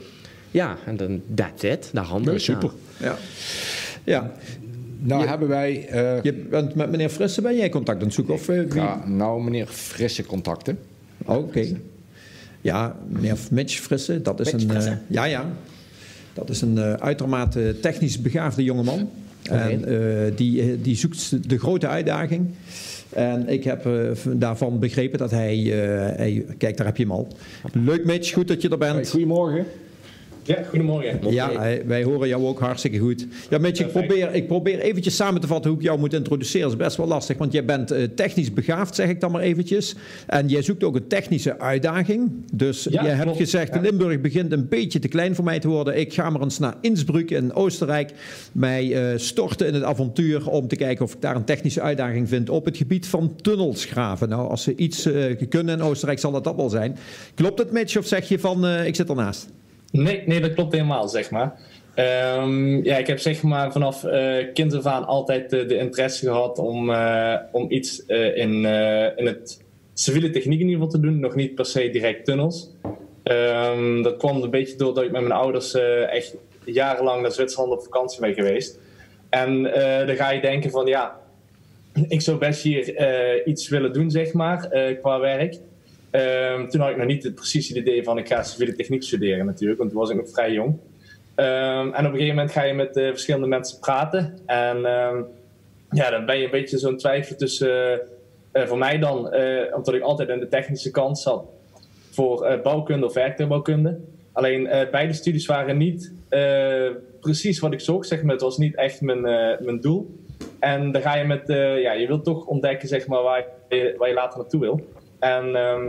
Ja, en dan that's it. Daar handel Ja, super. Ja. ja. Nou Je- hebben wij... eh, Je bent met meneer Frisse, ben jij contact aan het zoeken? Of, eh, wie? ja, nou meneer Frisse contacten. Oké. Ja, meneer Mitch Frisse, dat is Mitch een... Frisse. ja, ja. Dat is een eh, uitermate technisch begaafde jongeman. En eh, die, die zoekt de grote uitdaging. En ik heb eh, daarvan begrepen dat hij, eh, hij... Kijk, daar heb je hem al. Leuk Mitch, goed dat je er bent. Goedemorgen. Ja, goedemorgen. Ja, wij horen jou ook hartstikke goed. Ja, Mitch, ik probeer, ik probeer eventjes samen te vatten hoe ik jou moet introduceren. Dat is best wel lastig, want jij bent eh, technisch begaafd, zeg ik dan maar eventjes. En jij zoekt ook een technische uitdaging. Dus Ja, jij hebt klopt. gezegd, Ja. Limburg begint een beetje te klein voor mij te worden. Ik ga maar eens naar Innsbruck in Oostenrijk. Mij eh, storten in het avontuur om te kijken of ik daar een technische uitdaging vind op het gebied van tunnels graven. Nou, als ze iets eh, kunnen in Oostenrijk, zal dat dat wel zijn. Klopt het, Mitch, of zeg je van, eh, ik zit ernaast? Nee, nee, dat klopt helemaal, zeg maar. Ehm, ja, ik heb zeg maar vanaf eh kind aan altijd eh, de interesse gehad om, eh, om iets in, in het civiele techniek in ieder geval te doen. Nog niet per se direct tunnels. Ehm, dat kwam een beetje doordat ik met mijn ouders echt jarenlang naar Zwitserland op vakantie ben geweest. En dan ga je denken van ja, ik zou best hier iets willen doen, zeg maar, qua werk. Ehm, toen had ik nog niet het precieze idee van ik ga civiele techniek studeren natuurlijk, want toen was ik nog vrij jong. Ehm, en op een gegeven moment ga je met eh, verschillende mensen praten. En ehm, ja, dan ben je een beetje zo'n twijfel tussen, eh, voor mij dan, eh, omdat ik altijd aan de technische kant zat, voor eh, bouwkunde of werktuigbouwkunde. Alleen eh, beide studies waren niet eh, precies wat ik zocht, zeg maar. Het was niet echt mijn, eh, mijn doel. En dan ga je met, eh, ja, je wilt toch ontdekken, zeg maar, waar je, waar je later naartoe wil. En ehm,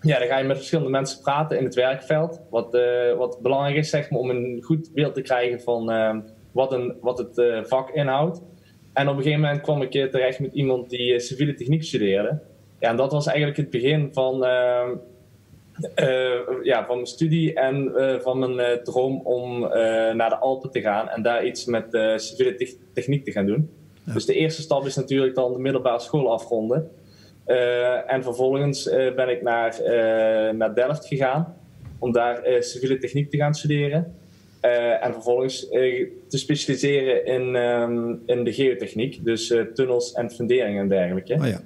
ja, dan ga je met verschillende mensen praten in het werkveld. Wat, eh, wat belangrijk is, zeg maar, om een goed beeld te krijgen van ehm, wat, een, wat het eh, vak inhoudt. En op een gegeven moment kwam ik eh, terecht met iemand die civiele techniek studeerde. Ja, en dat was eigenlijk het begin van, ehm, eh, ja, van mijn studie en van mijn droom om naar de Alpen te gaan en daar iets met civiele tech- techniek te gaan doen. Dus de eerste stap is natuurlijk dan de middelbare school afronden. Eh, en vervolgens eh, ben ik naar, eh, naar Delft gegaan om daar civiele techniek te gaan studeren. En vervolgens te specialiseren in, ehm, in de geotechniek, dus tunnels en funderingen en dergelijke. Oh ja.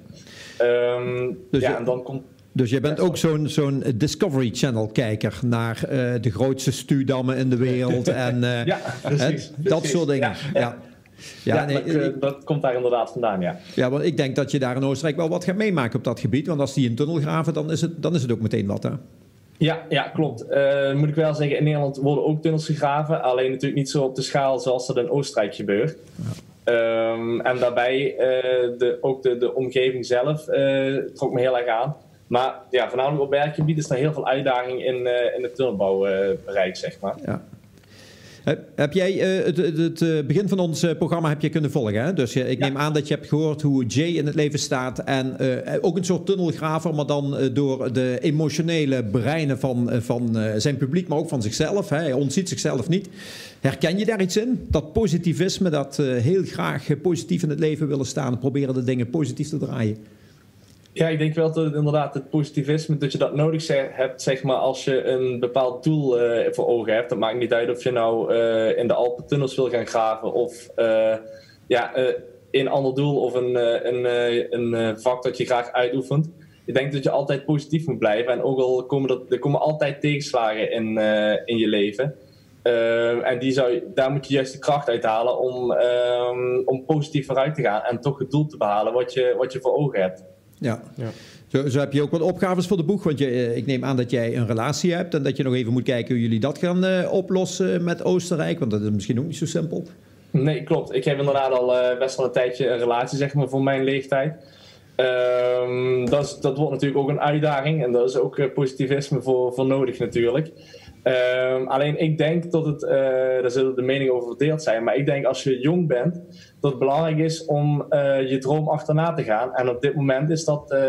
Ehm, Dus ja, je- en dan komt Dus jij bent ook zo'n zo'n Discovery Channel-kijker naar de grootste stuwdammen in de wereld en Ja, precies, dat precies. soort dingen. Ja, Ja, ja. Ja, nee, dat, eh, dat komt daar inderdaad vandaan, ja. ja, want ik denk dat je daar in Oostenrijk wel wat gaat meemaken op dat gebied. Want als die een tunnel graven, dan is het, dan is het ook meteen wat. Hè? Ja, ja klopt. Eh, moet ik wel zeggen, in Nederland worden ook tunnels gegraven. Alleen natuurlijk niet zo op de schaal zoals dat in Oostenrijk gebeurt. Ehm, en daarbij uh, de, ook de, de omgeving zelf uh, trok me heel erg aan. Maar ja, voornamelijk op werkgebied is er heel veel uitdaging in, in het tunnelbouwbereik, zeg maar. Ja. Heb, jij uh, het, het, het, begin van ons programma heb je kunnen volgen? Hè? Dus ik neem ja. aan dat je hebt gehoord hoe Jay in het leven staat. En ook een soort tunnelgraver, maar dan door de emotionele breinen van, van zijn publiek, maar ook van zichzelf. Hè? Hij ontziet zichzelf niet. Herken je daar iets in? Dat positivisme, dat heel graag positief in het leven willen staan en proberen de dingen positief te draaien. Ja, ik denk wel dat het inderdaad het positivisme, dat je dat nodig hebt, zeg maar, als je een bepaald doel uh, voor ogen hebt. Dat maakt niet uit of je nou uh, in de Alpentunnels wil gaan graven of uh, ja, een ander doel of een, een, een vak dat je graag uitoefent. Ik denk dat je altijd positief moet blijven. En ook al komen er, er komen altijd tegenslagen in, in je leven. En die zou, daar moet je juist de kracht uithalen om, ehm, om positief vooruit te gaan en toch het doel te behalen wat je, wat je voor ogen hebt. Ja. ja. Zo, zo, heb je ook wat opgaves voor de boeg. Want je, eh, ik neem aan dat jij een relatie hebt en dat je nog even moet kijken hoe jullie dat gaan uh, oplossen met Oostenrijk. Want dat is misschien ook niet zo simpel. Nee, klopt. Ik heb inderdaad al uh, best wel een tijdje een relatie, zeg maar, voor mijn leeftijd. Um, dat, is, dat wordt natuurlijk ook een uitdaging en daar is ook positivisme voor, voor nodig natuurlijk. Um, alleen ik denk dat het, uh, daar zullen de meningen over verdeeld zijn, maar ik denk als je jong bent, dat het belangrijk is om uh, je droom achterna te gaan. En op dit moment is dat uh,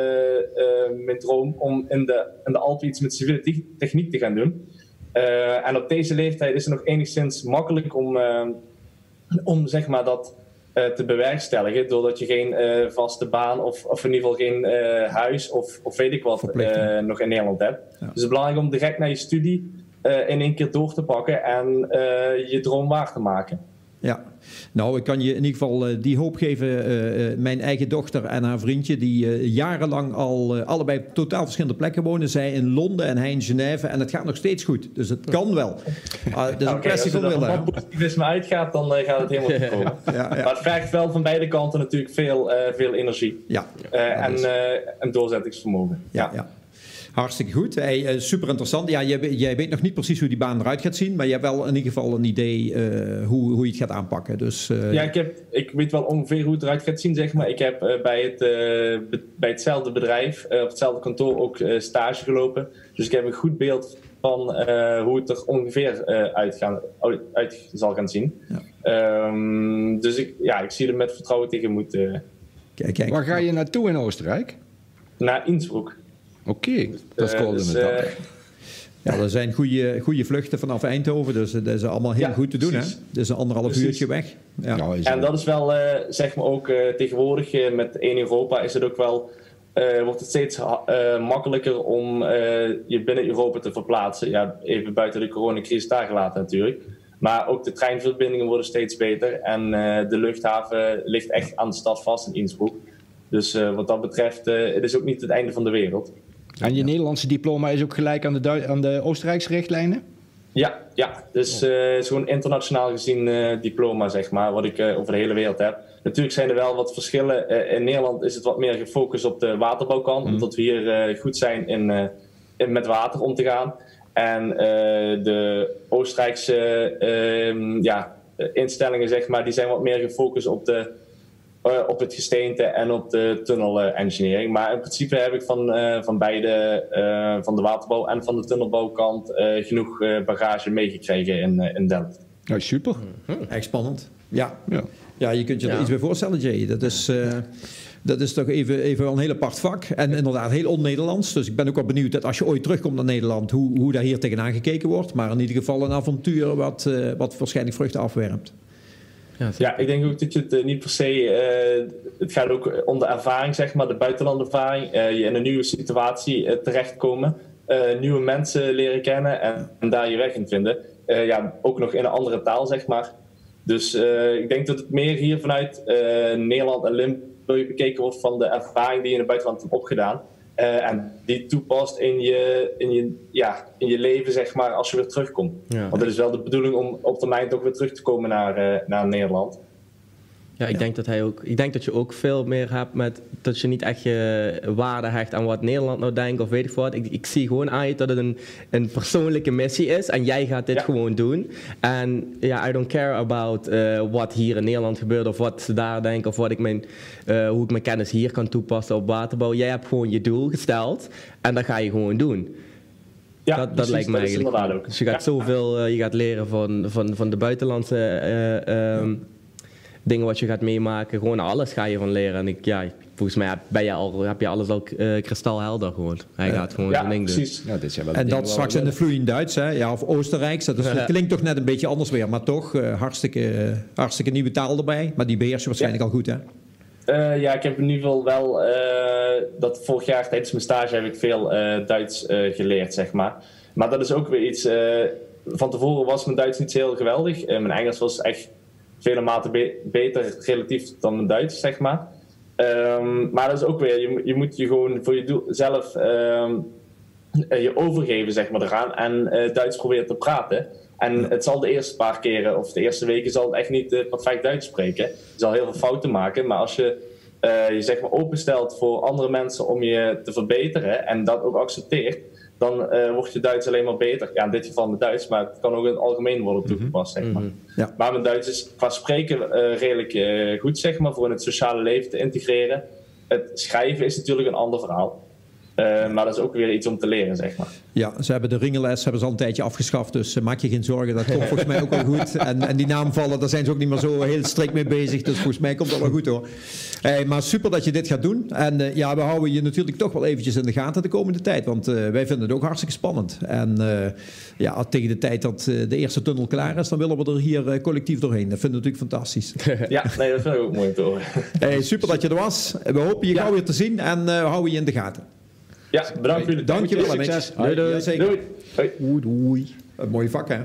mijn droom om in de, in de Alpen iets met civiele techniek te gaan doen. en op deze leeftijd is het nog enigszins makkelijk om, om zeg maar dat te bewerkstelligen, doordat je geen vaste baan of, of in ieder geval geen huis of, of weet ik wat nog in Nederland hebt. Ja. Dus het is belangrijk om direct naar je studie uh, in één keer door te pakken en uh, je droom waar te maken. Ja, nou, ik kan je in ieder geval uh, die hoop geven. mijn eigen dochter en haar vriendje, die jarenlang al allebei op totaal verschillende plekken wonen. Zij in Londen en hij in Genève. En het gaat nog steeds goed. Dus het kan wel. Uh, het is een kwestie van willen. Als er positivisme uitgaat, dan gaat het helemaal goed komen. ja, ja. Maar het vergt wel van beide kanten natuurlijk veel, veel energie. Ja, en, en doorzettingsvermogen. ja. ja. Hartstikke goed. Hey, uh, super interessant. Ja, jij, jij, weet nog niet precies hoe die baan eruit gaat zien, maar je hebt wel in ieder geval een idee uh, hoe, hoe je het gaat aanpakken. Dus, uh... Ja, ik, heb, ik weet wel ongeveer hoe het eruit gaat zien, zeg maar. Ik heb bij, het, be, bij hetzelfde bedrijf, op hetzelfde kantoor, ook stage gelopen. Dus ik heb een goed beeld van hoe het er ongeveer uit, gaan, uit zal gaan zien. Ja. Um, dus ik, ja, ik zie er met vertrouwen tegemoet. Kijk, kijk. Waar ga je naartoe in Oostenrijk? Naar Innsbruck. Oké, okay, dat is uh, dus, uh, ja, er zijn goede, goede vluchten vanaf Eindhoven, dus dat is allemaal heel ja, goed te doen. Hè? Dat is een anderhalf precies. uurtje weg. Ja. Nou, en dat is wel, uh, zeg maar ook uh, tegenwoordig uh, met één Europa is het ook wel, wordt het steeds makkelijker om je binnen Europa te verplaatsen. Ja, even buiten de coronacrisis daar gelaten natuurlijk. Maar ook de treinverbindingen worden steeds beter en de luchthaven ligt echt aan de stad vast in Innsbruck. Dus wat dat betreft, het is ook niet het einde van de wereld. En je Nederlandse diploma is ook gelijk aan de, aan de Oostenrijkse richtlijnen? Ja, ja. dus uh, gewoon internationaal gezien uh, diploma, zeg maar, wat ik uh, over de hele wereld heb. Natuurlijk zijn er wel wat verschillen. in Nederland is het wat meer gefocust op de waterbouwkant, mm. omdat we hier goed zijn in, in, met water om te gaan. En de Oostenrijkse ehm, ja, instellingen, zeg maar, die zijn wat meer gefocust op de op het gesteente en op de tunnel engineering. Maar in principe heb ik van, uh, van beide, uh, van de waterbouw en van de tunnelbouwkant, genoeg bagage meegekregen in, in Delft. Ja, super. Echt spannend. Ja. ja. Ja, je kunt je er ja. iets bij voorstellen, Jay. Dat is, dat is toch even, even een heel apart vak. En inderdaad heel on-Nederlands. Dus ik ben ook wel benieuwd dat als je ooit terugkomt naar Nederland, hoe, hoe daar hier tegenaan gekeken wordt. Maar in ieder geval een avontuur wat, wat waarschijnlijk vruchten afwerpt. Ja, ik denk ook dat je het uh, niet per se. Uh, het gaat ook om de ervaring, zeg maar, de buitenlandervaring. Uh, je in een nieuwe situatie terechtkomen. nieuwe mensen leren kennen en, en, daar je weg in vinden. ja, ook nog in een andere taal, zeg maar. Dus ik denk dat het meer hier vanuit Nederland en Limburg bekeken wordt van de ervaring die je in het buitenland hebt opgedaan. Uh, en die toepast in je, in, je, ja, in je leven, zeg maar, als je weer terugkomt. Ja. Want het is wel de bedoeling om op termijn toch weer terug te komen naar, uh, naar Nederland. Ja, ik, Denk dat hij ook, ik denk dat je ook veel meer hebt met dat je niet echt je waarde hecht aan wat Nederland nou denkt of weet ik wat. Ik, ik zie gewoon uit dat het een, een persoonlijke missie is en jij gaat dit ja. gewoon doen. En ja, I don't care about uh, wat hier in Nederland gebeurt of wat ze daar denken of wat ik mijn, uh, hoe ik mijn kennis hier kan toepassen op waterbouw. Jij hebt gewoon je doel gesteld en dat ga je gewoon doen. Ja, dat, dat lijkt me eigenlijk. Ook. Dus je gaat ja. zoveel, uh, je gaat leren van, van, van de buitenlandse um, dingen wat je gaat meemaken. Gewoon alles ga je van leren. En ik, ja, volgens mij ben je al, heb je alles al uh, kristalhelder gewoon. Hij gaat gewoon ja, zijn ding precies. doen. Ja, dit zijn wel en dat straks in de vloeiend Duits, hè? Ja, of Oostenrijks. Dat, is, dat klinkt toch net een beetje anders weer. Maar toch, uh, hartstikke, hartstikke nieuwe taal erbij. Maar die beheers je waarschijnlijk al goed, hè? Uh, ja, ik heb in ieder geval wel dat vorig jaar tijdens mijn stage heb ik veel Duits geleerd, zeg maar. Maar dat is ook weer iets. van tevoren was mijn Duits niet zo heel geweldig. mijn Engels was echt vele maten be beter relatief dan mijn Duits, zeg maar. Um, maar dat is ook weer, je, je moet je gewoon voor je doel zelf um, je overgeven zeg maar, eraan en Duits proberen te praten. En het zal de eerste paar keren of de eerste weken zal het echt niet perfect Duits spreken. Je zal heel veel fouten maken, maar als je je zeg maar openstelt voor andere mensen om je te verbeteren en dat ook accepteert, dan uh, wordt je Duits alleen maar beter. Ja, in dit geval met Duits, maar het kan ook in het algemeen worden mhm. toegepast, zeg maar. Mhm. ja. Maar mijn Duits is qua spreken uh, redelijk uh, goed, zeg maar, voor in het sociale leven te integreren. Het schrijven is natuurlijk een ander verhaal. Uh, maar dat is ook weer iets om te leren, zeg maar. Ja, ze hebben de ringeles hebben ze al een tijdje afgeschaft. Dus maak je geen zorgen, dat komt volgens mij ook wel goed. En, en die naamvallen, daar zijn ze ook niet meer zo heel strikt mee bezig. Dus volgens mij komt dat wel goed hoor. Hey, maar super dat je dit gaat doen. En uh, ja, we houden je natuurlijk toch wel eventjes in de gaten de komende tijd. Want wij vinden het ook hartstikke spannend. En ja, tegen de tijd dat de eerste tunnel klaar is, dan willen we er hier collectief doorheen. Dat vinden we natuurlijk fantastisch. ja, nee, dat vind ik ook mooi te horen. Hey, super dat je er was. We hopen je ja. gauw weer te zien en we houden je in de gaten. Ja, bedankt voor jullie Dank je wel. Succes. Doei, doei. Doei. Doei. Doei. Een mooie vak, hè?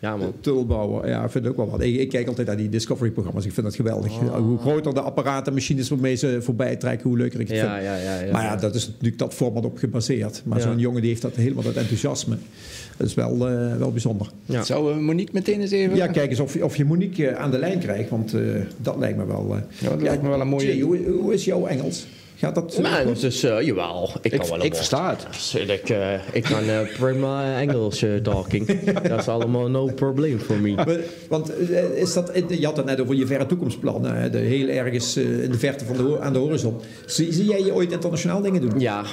Ja, man. Tulbouwen, ja, ik vind het ook wel wat. Ik, ik kijk altijd naar die Discovery-programma's. Ik vind dat geweldig. Oh. Hoe groter de apparaten, machines waarmee ze voorbij trekken, hoe leuker ik het ja, vind. Ja, ja, ja, maar ja, dat is natuurlijk dat format op gebaseerd. Maar zo'n jongen die heeft dat helemaal dat enthousiasme. Dat is wel, uh, wel bijzonder. Zou we Monique meteen eens even... Ja, kijk eens of, of je Monique uh, aan de lijn krijgt, want uh, dat lijkt me wel... ja, dat lijkt me wel een mooie... Jay, hoe, hoe is jouw Engels? Gaat dat uh, nou, dus, uh, jawel, ik kan wel Ik versta het. Ik, uh, ik kan uh, prima Engels talking. Dat is allemaal no probleem voor me. Want is dat, je had het net over je verre toekomstplannen. De heel ergens in de verte van de, aan de horizon. Zie, zie, jij je ooit internationaal dingen doen? Ja, 100%.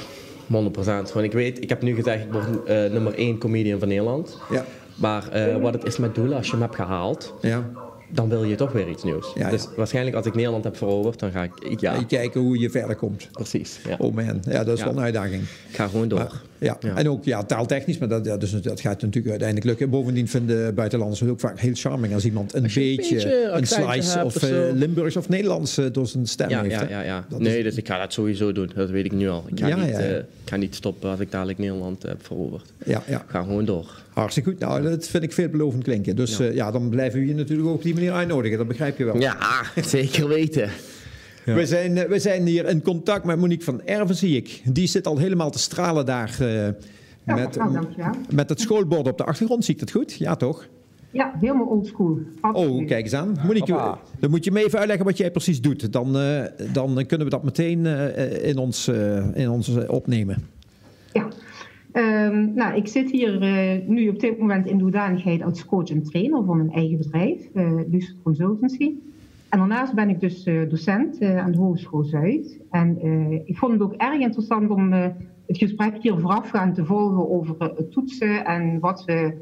Want ik weet, ik heb nu gezegd, ik word nummer 1 comedian van Nederland. Ja. Maar wat het is met doelen, als je hem hebt gehaald... Ja dan wil je toch weer iets nieuws. Ja, dus waarschijnlijk als ik Nederland heb veroverd, dan ga ik... Ja. kijken hoe je verder komt. Precies. Ja. Oh man, ja, dat is wel een uitdaging. Ik ga gewoon door. ja. en ook ja, taaltechnisch, maar dat, dus, dat gaat natuurlijk uiteindelijk lukken. Bovendien vinden buitenlanders het ook vaak heel charming als iemand een, beetje, een, slice of uh, Limburgs of Nederlands uh, door zijn stem heeft. Ja, ja, ja. nee, dus ik ga dat sowieso doen. Dat weet ik nu al. Ik ga, niet, uh, ik ga niet stoppen als ik dadelijk Nederland heb veroverd. Ja, ja. Ik ga gewoon door. Hartstikke goed. Nou, dat vind ik veelbelovend klinken. Dus ja. ja, dan blijven we je natuurlijk ook op die manier uitnodigen. Dat begrijp je wel. Ja, zeker weten. Ja. We, zijn, we zijn hier in contact met Monique van Erven, zie ik. Die zit al helemaal te stralen daar. Uh, ja, met, nou, met het schoolbord op de achtergrond. Zie ik dat goed? Ja, toch? Ja, helemaal oldschool. Oh, kijk eens aan. Monique, dan moet je me even uitleggen wat jij precies doet. Dan, uh, dan kunnen we dat meteen uh, in ons, in ons opnemen. Um, nou, ik zit hier uh, nu op dit moment in de als coach en trainer van mijn eigen bedrijf, uh, Consultancy. En daarnaast ben ik dus uh, docent aan de Hogeschool Zuid. En ik vond het ook erg interessant om het gesprek hier voorafgaand te volgen over toetsen en wat we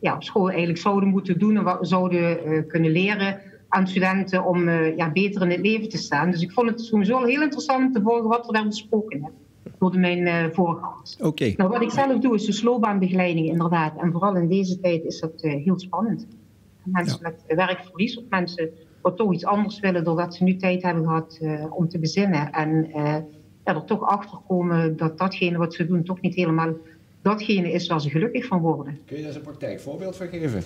ja, op school eigenlijk zouden moeten doen en wat we zouden kunnen leren aan studenten om ja, beter in het leven te staan. Dus ik vond het sowieso heel interessant om te volgen wat er daar besproken werd door mijn uh, voorgangers. Oké. Nou, wat ik zelf doe is de loopbaanbegeleiding inderdaad. En vooral in deze tijd is dat uh, heel spannend. Mensen ja. met werkverlies of mensen wat toch iets anders willen doordat ze nu tijd hebben gehad uh, om te bezinnen. En ja, er toch achter komen dat datgene wat ze doen toch niet helemaal datgene is waar ze gelukkig van worden. Kun je daar eens een praktijkvoorbeeld van geven?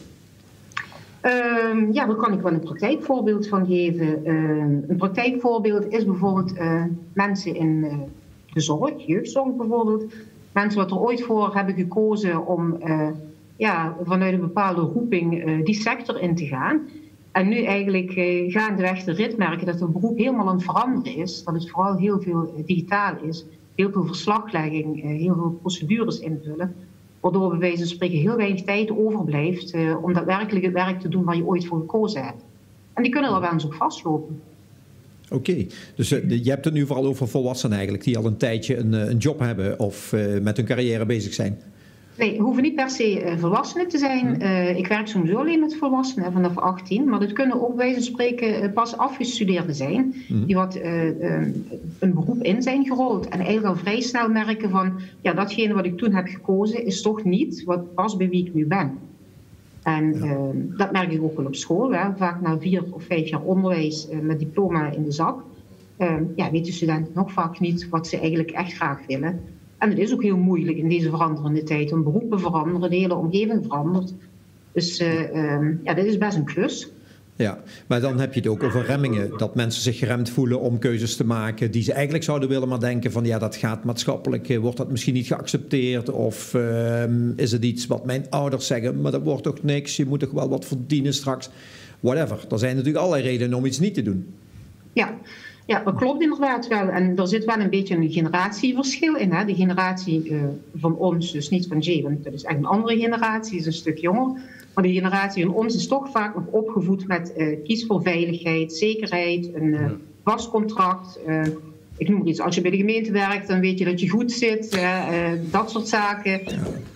Uh, ja, daar kan ik wel een praktijkvoorbeeld van geven. Uh, een praktijkvoorbeeld is bijvoorbeeld uh, mensen in de zorg, jeugdzorg bijvoorbeeld. Mensen wat er ooit voor hebben gekozen om uh, ja, vanuit een bepaalde roeping uh, die sector in te gaan. En nu eigenlijk uh, gaandeweg de rit merken dat het beroep helemaal aan het veranderen is. Dat het vooral heel veel digitaal is. Heel veel verslaglegging, heel veel procedures invullen. Waardoor bij wijze van spreken heel weinig tijd overblijft om daadwerkelijk het werk te doen waar je ooit voor gekozen hebt. En die kunnen er wel eens ook vastlopen. Oké, dus uh, je hebt het nu vooral over volwassenen eigenlijk, die al een tijdje een, een job hebben of uh, met hun carrière bezig zijn. Nee, hoeven niet per se volwassenen te zijn. Uh, ik werk sowieso alleen met volwassenen vanaf 18. Maar dat kunnen ook bij spreken pas afgestudeerden zijn. Mm. Die wat een beroep in zijn gerold. En eigenlijk al vrij snel merken van... Ja, datgene wat ik toen heb gekozen is toch niet wat past bij wie ik nu ben. En ja. uh, dat merk ik ook wel op school. Hè. Vaak na vier of vijf jaar onderwijs uh, met diploma in de zak. Uh, ja, weten studenten nog vaak niet wat ze eigenlijk echt graag willen. En het is ook heel moeilijk in deze veranderende tijd. Een beroepen veranderen, de hele omgeving verandert. Dus ehm, ja, dit is best een klus. Ja, maar dan heb je het ook over remmingen. Dat mensen zich geremd voelen om keuzes te maken die ze eigenlijk zouden willen, maar denken van ja, dat gaat maatschappelijk, eh, wordt dat misschien niet geaccepteerd? Of ehm, is het iets wat mijn ouders zeggen, maar dat wordt toch niks, je moet toch wel wat verdienen straks? Whatever. Er zijn natuurlijk allerlei redenen om iets niet te doen. Ja, ja, dat klopt inderdaad wel. En er zit wel een beetje een generatieverschil in. Hè? De generatie uh, van ons, dus niet van Jay, want dat is echt een andere generatie, is een stuk jonger. Maar de generatie van ons is toch vaak nog opgevoed met uh, kies voor veiligheid, zekerheid, een uh, vast contract ik noem iets, als je bij de gemeente werkt, dan weet je dat je goed zit, uh, dat soort zaken.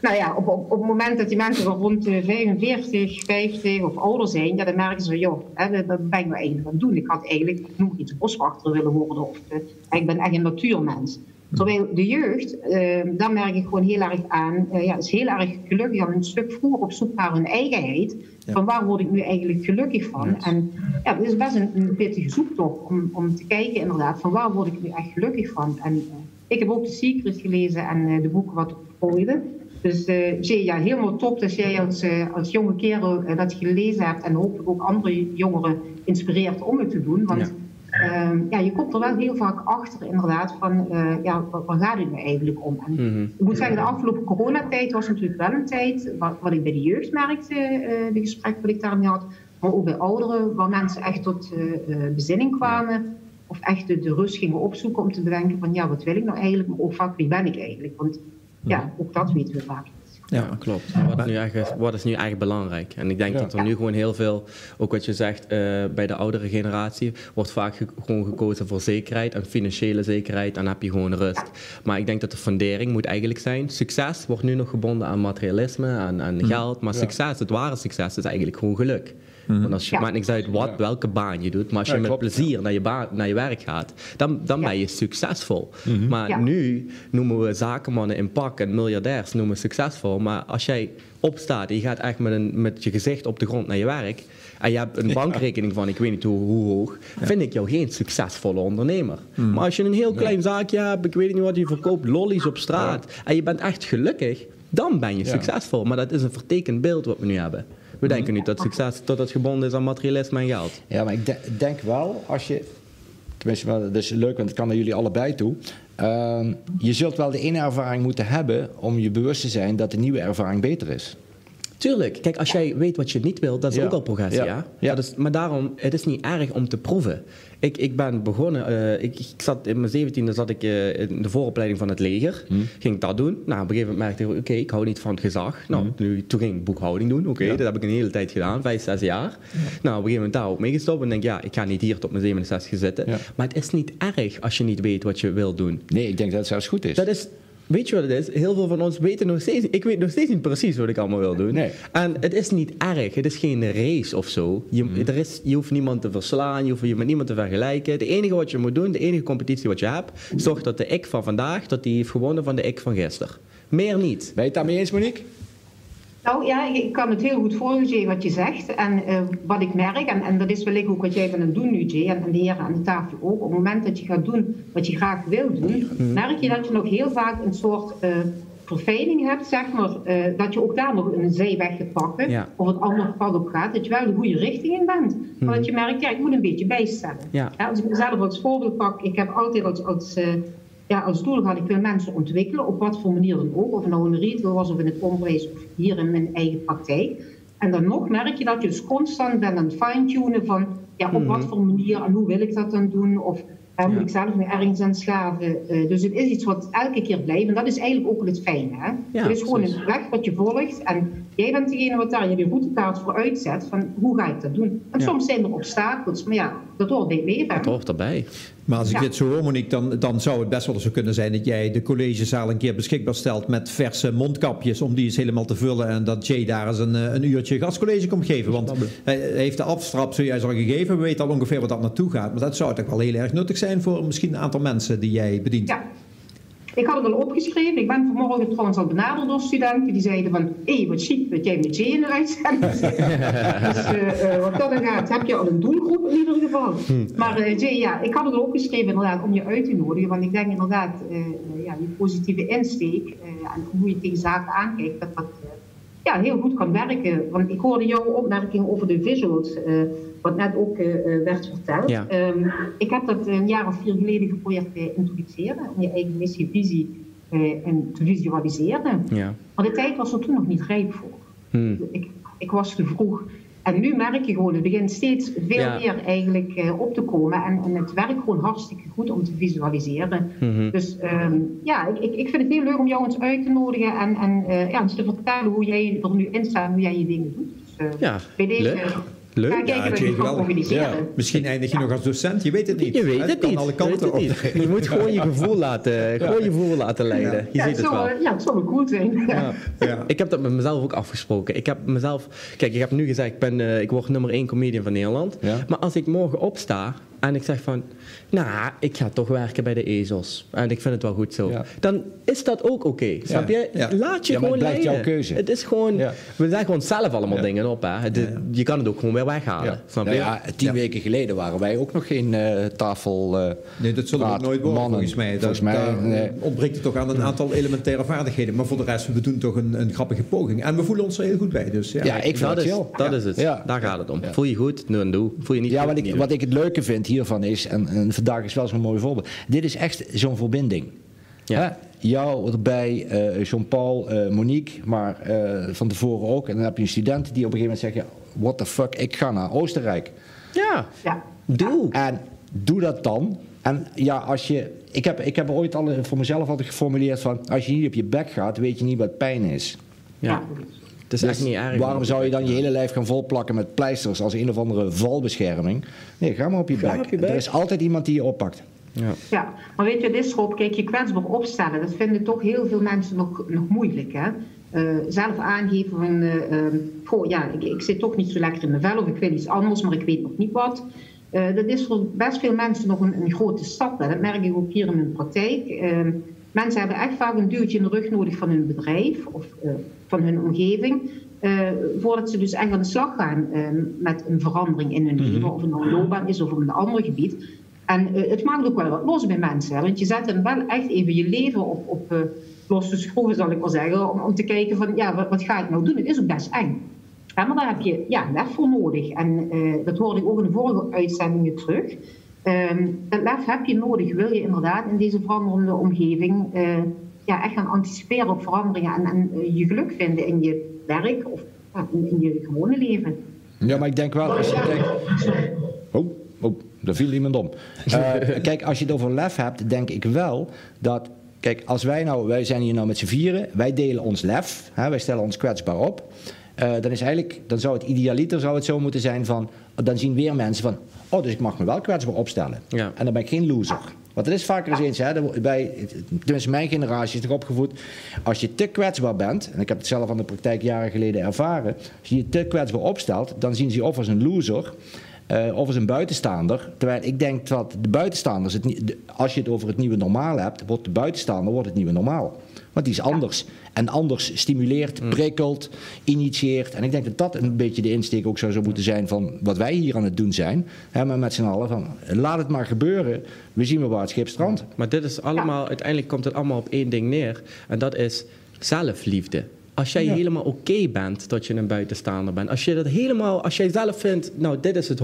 Nou ja, op, op, op, het moment dat die mensen rond de 45, 50 of ouder zijn, ja, dan merken ze joh, hè, dat ben ik nou eigenlijk aan het doen. Ik had eigenlijk, ik noem maar iets, boswachter willen worden of uh, ik ben echt een natuurmens. Terwijl de jeugd, uh, daar merk ik gewoon heel erg aan, ja, is heel erg gelukkig aan een stuk vroeger op zoek naar hun eigenheid. Van waar word ik nu eigenlijk gelukkig van? En ja, het is best een, een pittige zoektocht om, om te kijken inderdaad van waar word ik nu echt gelukkig van? En uh, ik heb ook The Secret gelezen en de boeken wat volgden. Dus Jay, ja, helemaal top dat jij als, als jonge kerel dat gelezen hebt en hopelijk ook andere jongeren inspireert om het te doen. Want ja. Uh, ja, je komt er wel heel vaak achter inderdaad van, uh, ja, waar gaat het nu eigenlijk om? En mm -hmm. Ik moet zeggen, de afgelopen coronatijd was natuurlijk wel een tijd, wat, wat ik bij de jeugd merkte, uh, de gesprekken wat ik daarmee had, maar ook bij ouderen, waar mensen echt tot bezinning kwamen, of echt de, de, rust gingen opzoeken om te bedenken van, ja, wat wil ik nou eigenlijk, maar ook vaak, wie ben ik eigenlijk? Want ja, ook dat weten we vaak ja, klopt. Wat, nu eigenlijk, wat is nu eigenlijk belangrijk? En ik denk ja. dat er nu gewoon heel veel, ook wat je zegt, uh, bij de oudere generatie, wordt vaak ge gewoon gekozen voor zekerheid en financiële zekerheid. En dan heb je gewoon rust. Maar ik denk dat de fundering moet eigenlijk zijn. Succes wordt nu nog gebonden aan materialisme, aan, aan geld. Maar succes, het ware succes, is eigenlijk gewoon geluk. Mm -hmm. Want als je, ja. maakt niks uit wat, welke baan je doet, maar als je met plezier naar je, baan, naar je werk gaat, dan, dan ben je succesvol. Mm -hmm. Maar nu noemen we zakenmannen in pak en miljardairs noemen succesvol. Maar als jij opstaat en je gaat echt met, een, met je gezicht op de grond naar je werk en je hebt een bankrekening van ik weet niet hoe, hoe hoog, vind ik jou geen succesvolle ondernemer. Mm. Maar als je een heel klein zaakje hebt, ik weet niet wat je verkoopt, lollies op straat en je bent echt gelukkig, dan ben je succesvol. Maar dat is een vertekend beeld wat we nu hebben. We denken niet dat succes tot het gebonden is aan materialisme en geld. Ja, maar ik de denk wel, als je... Tenminste, dat is leuk, want het kan naar jullie allebei toe. Uh, je zult wel de ene ervaring moeten hebben om je bewust te zijn dat de nieuwe ervaring beter is. Tuurlijk. Kijk, als jij weet wat je niet wilt, dat is ja. ook al progressie, ja? ja? ja. Is, maar daarom, het is niet erg om te proeven. Ik, ik ben begonnen, uh, ik, ik, zat in mijn zeventiende zat ik uh, in de vooropleiding van het leger. Hmm. Ging ik dat doen. Nou, op een gegeven moment merkte ik, oké, okay, ik hou niet van het gezag. Nou, hmm. nu, toen ging ik boekhouding doen. Oké, okay, dat heb ik een hele tijd gedaan, vijf, zes jaar. Nou, op een gegeven moment daar ook meegestopt en denk ja, ik ga niet hier tot mijn 67 zitten. Maar het is niet erg als je niet weet wat je wil doen. Nee, ik denk dat het zelfs goed is. Dat is Weet je wat het is? Heel veel van ons weten nog steeds Ik weet nog steeds niet precies wat ik allemaal wil doen. Nee. En het is niet erg. Het is geen race of zo. Je, mm. er is, je hoeft niemand te verslaan. Je hoeft je met niemand te vergelijken. Het enige wat je moet doen, de enige competitie wat je hebt... zorg dat de ik van vandaag, dat die heeft gewonnen van de ik van gisteren. Meer niet. Ben je het daarmee eens, Monique? Nou ja, ik kan het heel goed volgen, wat je zegt. En uh, wat ik merk, en, en dat is wellicht ook wat jij van het doen nu, Jay, en, en de heren aan de tafel ook. Op het moment dat je gaat doen wat je graag wil doen, merk je dat je nog heel vaak een soort uh, verveling hebt, zeg maar. Uh, dat je ook daar nog een zijweg gaat pakken, ja. of het andere pad op gaat. Dat je wel de goede richting in bent. Mm. Maar dat je merkt, ja, ik moet een beetje bijstellen. Ja. Ja, als ik mezelf als voorbeeld pak, ik heb altijd als... als ja, als doel had ik wil mensen ontwikkelen, op wat voor manier dan ook. Of het nou in retail was of in het onderwijs of hier in mijn eigen praktijk. En dan nog merk je dat je dus constant bent aan het fine-tunen van ja, op wat voor manier en hoe wil ik dat dan doen. Of uh, moet ik zelf me ergens aan schaven. Uh, dus het is iets wat elke keer blijft. En dat is eigenlijk ook het fijne. Hè? Ja, het is gewoon een weg wat je volgt. En jij bent degene wat daar je de routekaart voor uitzet. Van hoe ga ik dat doen? En ja. soms zijn er obstakels. Maar ja, dat hoort bij het leven. Dat hoort erbij. Maar als ik dit zo hoor, Monique, dan, dan zou het best wel zo kunnen zijn dat jij de collegezaal een keer beschikbaar stelt met verse mondkapjes om die eens helemaal te vullen en dat Jay daar eens een, een uurtje gastcollege komt geven. Want hij heeft de afstrap zojuist al gegeven, we weten al ongeveer wat dat naartoe gaat. Maar dat zou toch wel heel erg nuttig zijn voor misschien een aantal mensen die jij bedient. Ja. Ik had het al opgeschreven. Ik ben vanmorgen trouwens al benaderd door studenten. Die zeiden van, hé, hey, wat chic dat jij met Jay in de uitzending zit. dus uh, uh, wat dat dan gaat, heb je al een doelgroep in ieder geval. Hm. Maar uh, Jay, ja, ik had het al opgeschreven inderdaad om je uit te nodigen. Want ik denk inderdaad, ja, die positieve insteek en hoe je tegen zaken aankijkt, dat dat ja, heel goed kan werken. Want ik hoorde jouw opmerking over de visuals, eh, wat net ook eh, eh, werd verteld. Ja. Ehm, ik heb dat een jaar of vier geleden geprobeerd te introduceren, om je eigen missie, visie en te visualiseren. Ja. Maar de tijd was er toen nog niet rijp voor. Hmm. Ik, ik was te vroeg. En nu merk je gewoon, het begint steeds veel Ja. meer eigenlijk eh, op te komen. En, en het werkt gewoon hartstikke goed om te visualiseren. Mhm. Dus ehm, ja, ik, ik, vind het heel leuk om jou eens uit te nodigen en, en eh, ja, eens te vertellen hoe jij er nu in staat, hoe jij je dingen doet. Dus, eh, Ja, bij deze leuk. Leuk. ik kijken Ja, wat ik Jay, kan geweldig. organiseren. Ja. Misschien eindig je nog als docent, je weet het niet. Je weet het kan niet. alle kanten het op. niet. Je moet gewoon je gevoel laten, gewoon je gevoel laten leiden. Je Ja, ziet het wel. ja, het zou wel cool zijn. Ja. Ja. Ik heb dat met mezelf ook afgesproken. Ik heb mezelf, kijk, ik heb nu gezegd, ik, ben, eh, ik word nummer 1 comedian van Nederland. Ja. Maar als ik morgen opsta en ik zeg van, nou, ik ga toch werken bij de ezels. En ik vind het wel goed zo. Ja. Dan is dat ook oké. Snap je? Ja. Laat je Ja, maar gewoon het blijft leiden. jouw keuze. Het is gewoon, Ja. we zeggen gewoon zelf allemaal Ja. dingen op. Hè. Het Je kan het ook gewoon weer weghalen. Ja. Snap je? Nou ja, tien weken geleden waren wij ook nog geen eh, tafel. eh, Nee, dat zullen we nooit worden, mannen. volgens mij. Dat, Volgens mij, daar nee. ontbreekt het toch aan een aantal elementaire vaardigheden. Maar voor de rest, we doen toch een, een grappige poging. En we voelen ons er heel goed bij. Dus, ja. Ja, ik vind dat het is, chill. dat Ja. is het. Ja. Daar gaat het om. Ja. Voel je goed? Nu en doe. Voel je niet Ja, goed? wat ik, wat ik het leuke vind hiervan is, en, en vandaag is wel zo'n mooi voorbeeld. Dit is echt zo'n verbinding. Ja. Hè? Jou erbij, eh, Jean-Paul, eh, Monique, maar eh, van tevoren ook. En dan heb je een student die op een gegeven moment zegt: ja, What the fuck, ik ga naar Oostenrijk. Ja, Ja. doe. En doe dat dan. En ja, als je. Ik heb, ik heb ooit al voor mezelf altijd geformuleerd van als je niet op je bek gaat, weet je niet wat pijn is. Ja. Het is echt niet erg. Dus Waarom zou je dan je hele lijf gaan volplakken met pleisters als een of andere valbescherming? Nee, ga maar op je, bek. Er is altijd iemand die je oppakt. Ja. Ja, maar weet je, dit is Rob, kijk, je kwetsbaar opstellen, dat vinden toch heel veel mensen nog, nog moeilijk. Hè? Eh, zelf aangeven van, eh, ehm, goh, ja, ik, ik zit toch niet zo lekker in mijn vel of ik wil iets anders, maar ik weet nog niet wat. Eh, dat is voor best veel mensen nog een, een grote stap. Hè? Dat merk ik ook hier in mijn praktijk. Ehm, mensen hebben echt vaak een duwtje in de rug nodig van hun bedrijf of eh, van hun omgeving. eh, voordat ze dus echt aan de slag gaan eh, met een verandering in hun leven, of het nou een loopbaan is of op een ander gebied. En eh, het maakt ook wel wat los bij mensen, hè, want je zet dan wel echt even je leven op, op losse schroeven, zal ik wel zeggen, om, om te kijken van, ja, wat, wat ga ik nou doen? Het is ook best eng. Ja, maar daar heb je ja, lef voor nodig. En dat hoorde ik ook in de vorige uitzendingen terug. Ehm, dat lef heb je nodig, wil je inderdaad in deze veranderende omgeving eh, ja, echt gaan anticiperen op veranderingen en, en eh, je geluk vinden in je werk of in, in je gewone leven. Ja, maar ik denk wel, als je kijkt... Oh, oh, daar viel iemand om. Eh, kijk, als je het over lef hebt, denk ik wel dat... Kijk, als wij nou, wij zijn hier nou met z'n vieren, wij delen ons lef, hè, wij stellen ons kwetsbaar op. eh, dan is eigenlijk, dan zou het idealiter zou het zo moeten zijn van, dan zien weer mensen van, oh, dus ik mag me wel kwetsbaar opstellen. Ja. En dan ben ik geen loser. Want het is vaker eens eens, hè, bij, tenminste mijn generatie is toch opgevoed, als je te kwetsbaar bent, en ik heb het zelf aan de praktijk jaren geleden ervaren, als je je te kwetsbaar opstelt, dan zien ze je of als een loser, eh, of als een buitenstaander. Terwijl ik denk dat de buitenstaanders, het, als je het over het nieuwe normaal hebt, wordt de buitenstaander wordt het nieuwe normaal. Want die is anders. En anders stimuleert, prikkelt, initieert. En ik denk dat dat een beetje de insteek ook zou, zou moeten zijn van wat wij hier aan het doen zijn. Hè, maar met z'n allen van laat het maar gebeuren. We zien wel waar het schip strandt. Maar dit is allemaal, uiteindelijk komt het allemaal op één ding neer. En dat is zelfliefde. Als jij Ja. helemaal oké bent dat je een buitenstaander bent. Als je dat helemaal, als jij zelf vindt, nou dit is het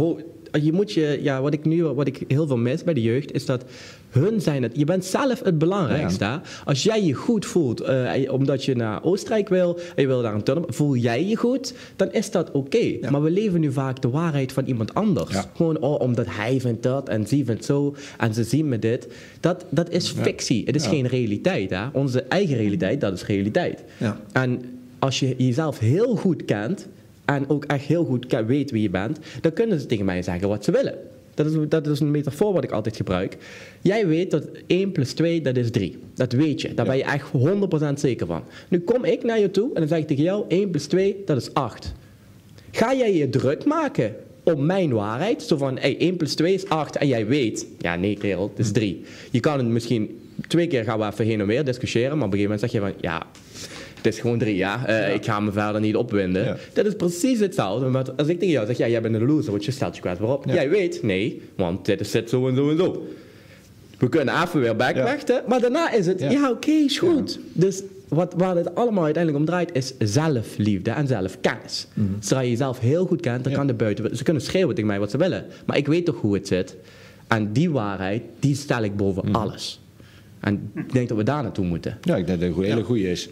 je moet je, ja, wat ik nu, wat ik heel veel mis bij de jeugd, is dat hun zijn het. Je bent zelf het belangrijkste. Als jij je goed voelt, eh, omdat je naar Oostenrijk wil en je wil daar een tunnel, voel jij je goed, dan is dat oké. Maar we leven nu vaak de waarheid van iemand anders. Ja. Gewoon oh, omdat hij vindt dat en zij vindt zo en ze zien me dit. Dat, dat is fictie. Het is geen realiteit. Hè? Onze eigen realiteit, dat is realiteit. Ja. En als je jezelf heel goed kent en ook echt heel goed weet wie je bent, dan kunnen ze tegen mij zeggen wat ze willen. Dat is, dat is een metafoor wat ik altijd gebruik. Jij weet dat 1 plus 2, dat is 3. Dat weet je. Daar ben je echt 100% zeker van. Nu kom ik naar je toe en dan zeg ik tegen jou, 1 plus 2, dat is 8. Ga jij je druk maken om mijn waarheid? Zo van, hey, 1 plus 2 is 8 en jij weet, ja nee kerel, het is 3. Je kan het misschien, twee keer gaan we even heen en weer discussiëren, maar op een gegeven moment zeg je van, ja, het is gewoon 3 ja, Eh, ik ga me verder niet opwinden. Ja. Dat is precies hetzelfde, maar als ik tegen jou zeg, ja, jij bent een loser, want je stelt je kwetsbaar op. Jij weet, nee, want dit is dit zo en zo en zo. we kunnen even weer backwachten. Maar daarna is het, Ja. ja, oké, is goed. Dus wat, waar het allemaal uiteindelijk om draait, is zelfliefde en zelfkennis. Zodra je jezelf heel goed kent, dan kan de buiten... Ze kunnen schreeuwen tegen mij wat ze willen. Maar ik weet toch hoe het zit. En die waarheid, die stel ik boven alles. En ik denk dat we daar naartoe moeten. Ja, ik denk dat het een hele goede is.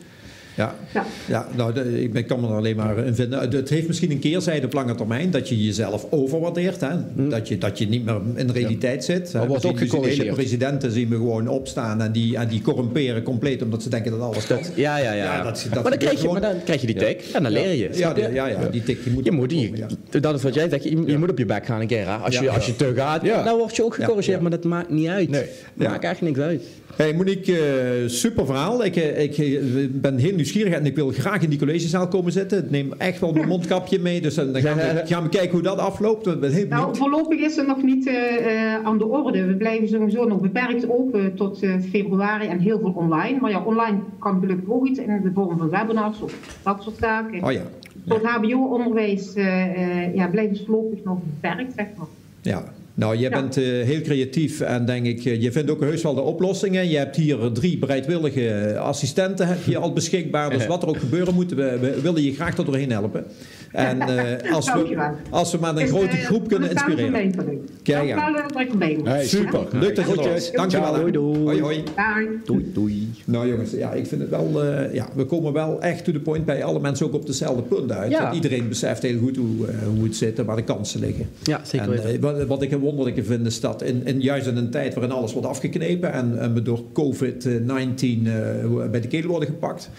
Ja, Ja. ja nou, de- ik ben- kan me er alleen maar in vinden. Het heeft misschien een keerzijde op lange termijn dat je jezelf overwaardeert. Hè? Dat, je, dat je niet meer in de realiteit zit. Maar wordt ook zien gecorrigeerd. hele presidenten zien we gewoon opstaan en die, en die corrumperen compleet omdat ze denken dat alles kan. Ja, ja, ja. Ja, dat- dat maar, dan krijg je, gewoon- maar dan krijg je die tik en dan leer je. Ja, ja, ja, die tik die moet Je moet, komen, je, dat is wat jij zegt, je, je moet op je bek gaan een keer. Hè? Als, Ja, je, als je te gaat, Ja. dan word je ook gecorrigeerd, ja. maar dat maakt niet uit. Nee. Dat maakt echt niks uit. Hey Monique, eh, super verhaal. Ik, eh, ik eh, ben heel nieuwsgierig en ik wil graag in die collegezaal komen zitten. Ik neem echt wel mijn mondkapje mee, dus dan gaan we, gaan we kijken hoe dat afloopt. Nou, voorlopig is het nog niet aan de orde. We blijven sowieso nog beperkt open tot februari en heel veel online. Maar ja, online kan gelukkig ook iets in de vorm van webinars of dat soort zaken. Oh ja, Voor het HBO-onderwijs eh, ja, blijven ze voorlopig nog beperkt, zeg maar. ja. Nou, je Ja. bent eh, heel creatief en denk ik, eh, je vindt ook heus wel de oplossingen. Je hebt hier drie bereidwillige assistenten heb je al beschikbaar. Dus wat er ook gebeuren moet, we, we willen je graag er doorheen helpen. En eh, als, we, als we met een grote groep kunnen inspireren. Kijk er ons. Hey, super. Leuk dat je er Groetjes. was. Dankjewel. Hè. doei. Hoi, hoi. Doei, doei. Nou jongens, ja, ik vind het wel, eh, ja, we komen wel echt to the point bij alle mensen ook op dezelfde punt uit. Ja. Want iedereen beseft heel goed hoe, hoe het zit en waar de kansen liggen. Ja, zeker En, wat, wat ik een wonderlijke vind is dat in, in, juist in een tijd waarin alles wordt afgeknepen en, en we door COVID-19 eh, bij de keel worden gepakt,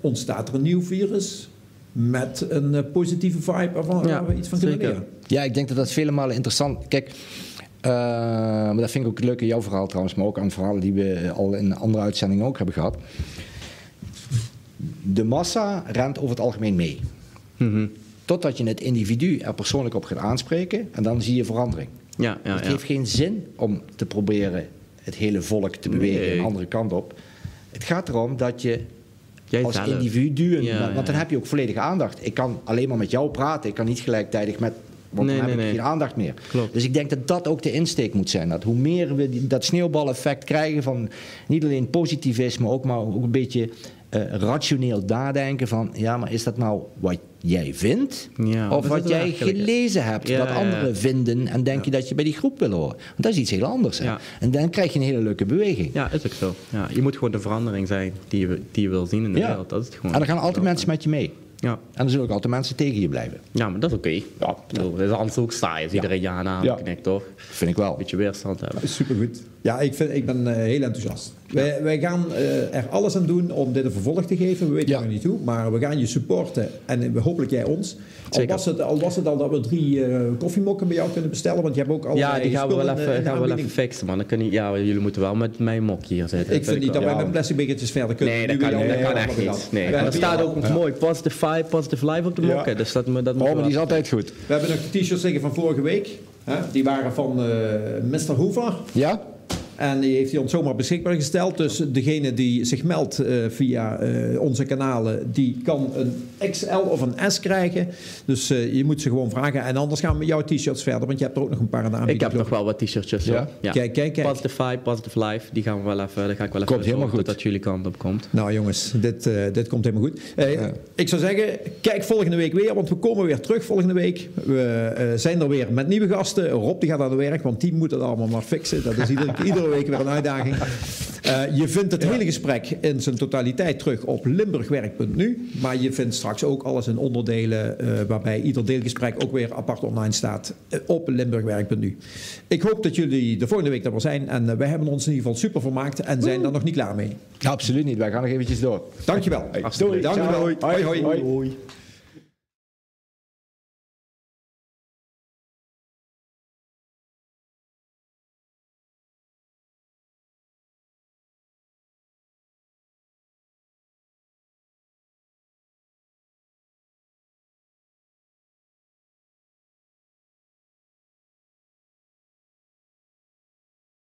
ontstaat er een nieuw virus met een eh, positieve vibe waarvan Ja, waar we iets van kunnen leren. Ja, ik denk dat dat vele malen interessant... Kijk, eh, maar dat vind ik ook leuk in jouw verhaal trouwens, maar ook aan verhalen die we al in andere uitzendingen ook hebben gehad. De massa rent over het algemeen mee. Mhm. Totdat je het individu er persoonlijk op gaat aanspreken en dan zie je verandering. Ja, ja, het heeft geen zin om te proberen het hele volk te bewegen Nee. een andere kant op. Het gaat erom dat je Jij als zelf. individu, Ja, want dan heb je ook volledige aandacht. Ik kan alleen maar met jou praten, ik kan niet gelijktijdig met, want Nee, dan heb nee, ik geen aandacht meer. Klopt. Dus ik denk dat dat ook de insteek moet zijn. Dat hoe meer we die- dat sneeuwbaleffect krijgen van niet alleen positivisme, ook maar ook een beetje eh, rationeel nadenken van ja, maar is dat nou wat jij vindt? Ja, of wat jij gelezen hebt, Ja, wat anderen vinden en denk je dat je bij die groep wil horen? Want dat is iets heel anders. Hè? En dan krijg je een hele leuke beweging. Ja, is ook zo. Ja, je moet gewoon de verandering zijn die je, die je wil zien in de Ja. wereld. Dat is het gewoon. En er gaan altijd mensen met je mee. Ja. En er zullen ook altijd mensen tegen je blijven. ja, maar dat is oké. Ja, dat is anders ook saai als iedereen ja aan Ja. knikt, toch? Vind ik wel. Een beetje weerstand hebben. Supergoed. Ja, ik, vind, ik ben eh, heel enthousiast. Wij, wij gaan eh, er alles aan doen om dit een vervolg te geven. We weten Ja. nog niet hoe, maar we gaan je supporten. En hopelijk jij ons. Al was, het, al was het al dat we drie eh, koffiemokken bij jou kunnen bestellen. Want je hebt ook al Ja, die gaan we wel eh, even, gaan we wel even fixen, man. Dan kun je, ja, jullie moeten wel met mijn mokje hier zitten. Ik vind niet dat wij met plastic bekertjes verder kunnen. Nee, dat kan, dat echt niet. Nee, er staat ook al- mooi positive vibe, positive life op de mokken. Dus dat, dat moet Oh, maar die is altijd goed. We hebben nog de t-shirts liggen van vorige week. Hè? Die waren van eh Mr. Hoover. Ja? En die heeft hij ons zomaar beschikbaar gesteld. Dus degene die zich meldt eh, via eh, onze kanalen, die kan een XL of een S krijgen. Dus eh, je moet ze gewoon vragen. En anders gaan we met jouw t-shirts verder, want je hebt er ook nog een paar aan de Ik heb nog wel wat t-shirtjes. Ja? hoor. Ja. Kijk, kijk, kijk. Positive vibe, positive life. Die gaan we wel even, daar ga ik wel even Komt helemaal goed. dat jullie kant op komt. Nou jongens, dit, eh, dit komt helemaal goed. Eh, Ja. Ik zou zeggen, kijk volgende week weer, want we komen weer terug volgende week. We eh, zijn er weer met nieuwe gasten. Rob die gaat aan de werk, want die moet het allemaal maar fixen. Dat is iedere, iedere week weer een uitdaging. Eh, je vindt het hele gesprek in zijn totaliteit terug op limburgwerk.nu. Maar je vindt straks ook alles in onderdelen, eh, waarbij ieder deelgesprek ook weer apart online staat eh, op limburgwerk.nu. Ik hoop dat jullie de volgende week er wel zijn. En wij hebben ons in ieder geval super vermaakt en zijn er nog niet klaar mee. Absoluut niet. Wij gaan nog eventjes door. Dankjewel. Leuk. Dankjewel. Hoi. hoi. Hoi. Hoi.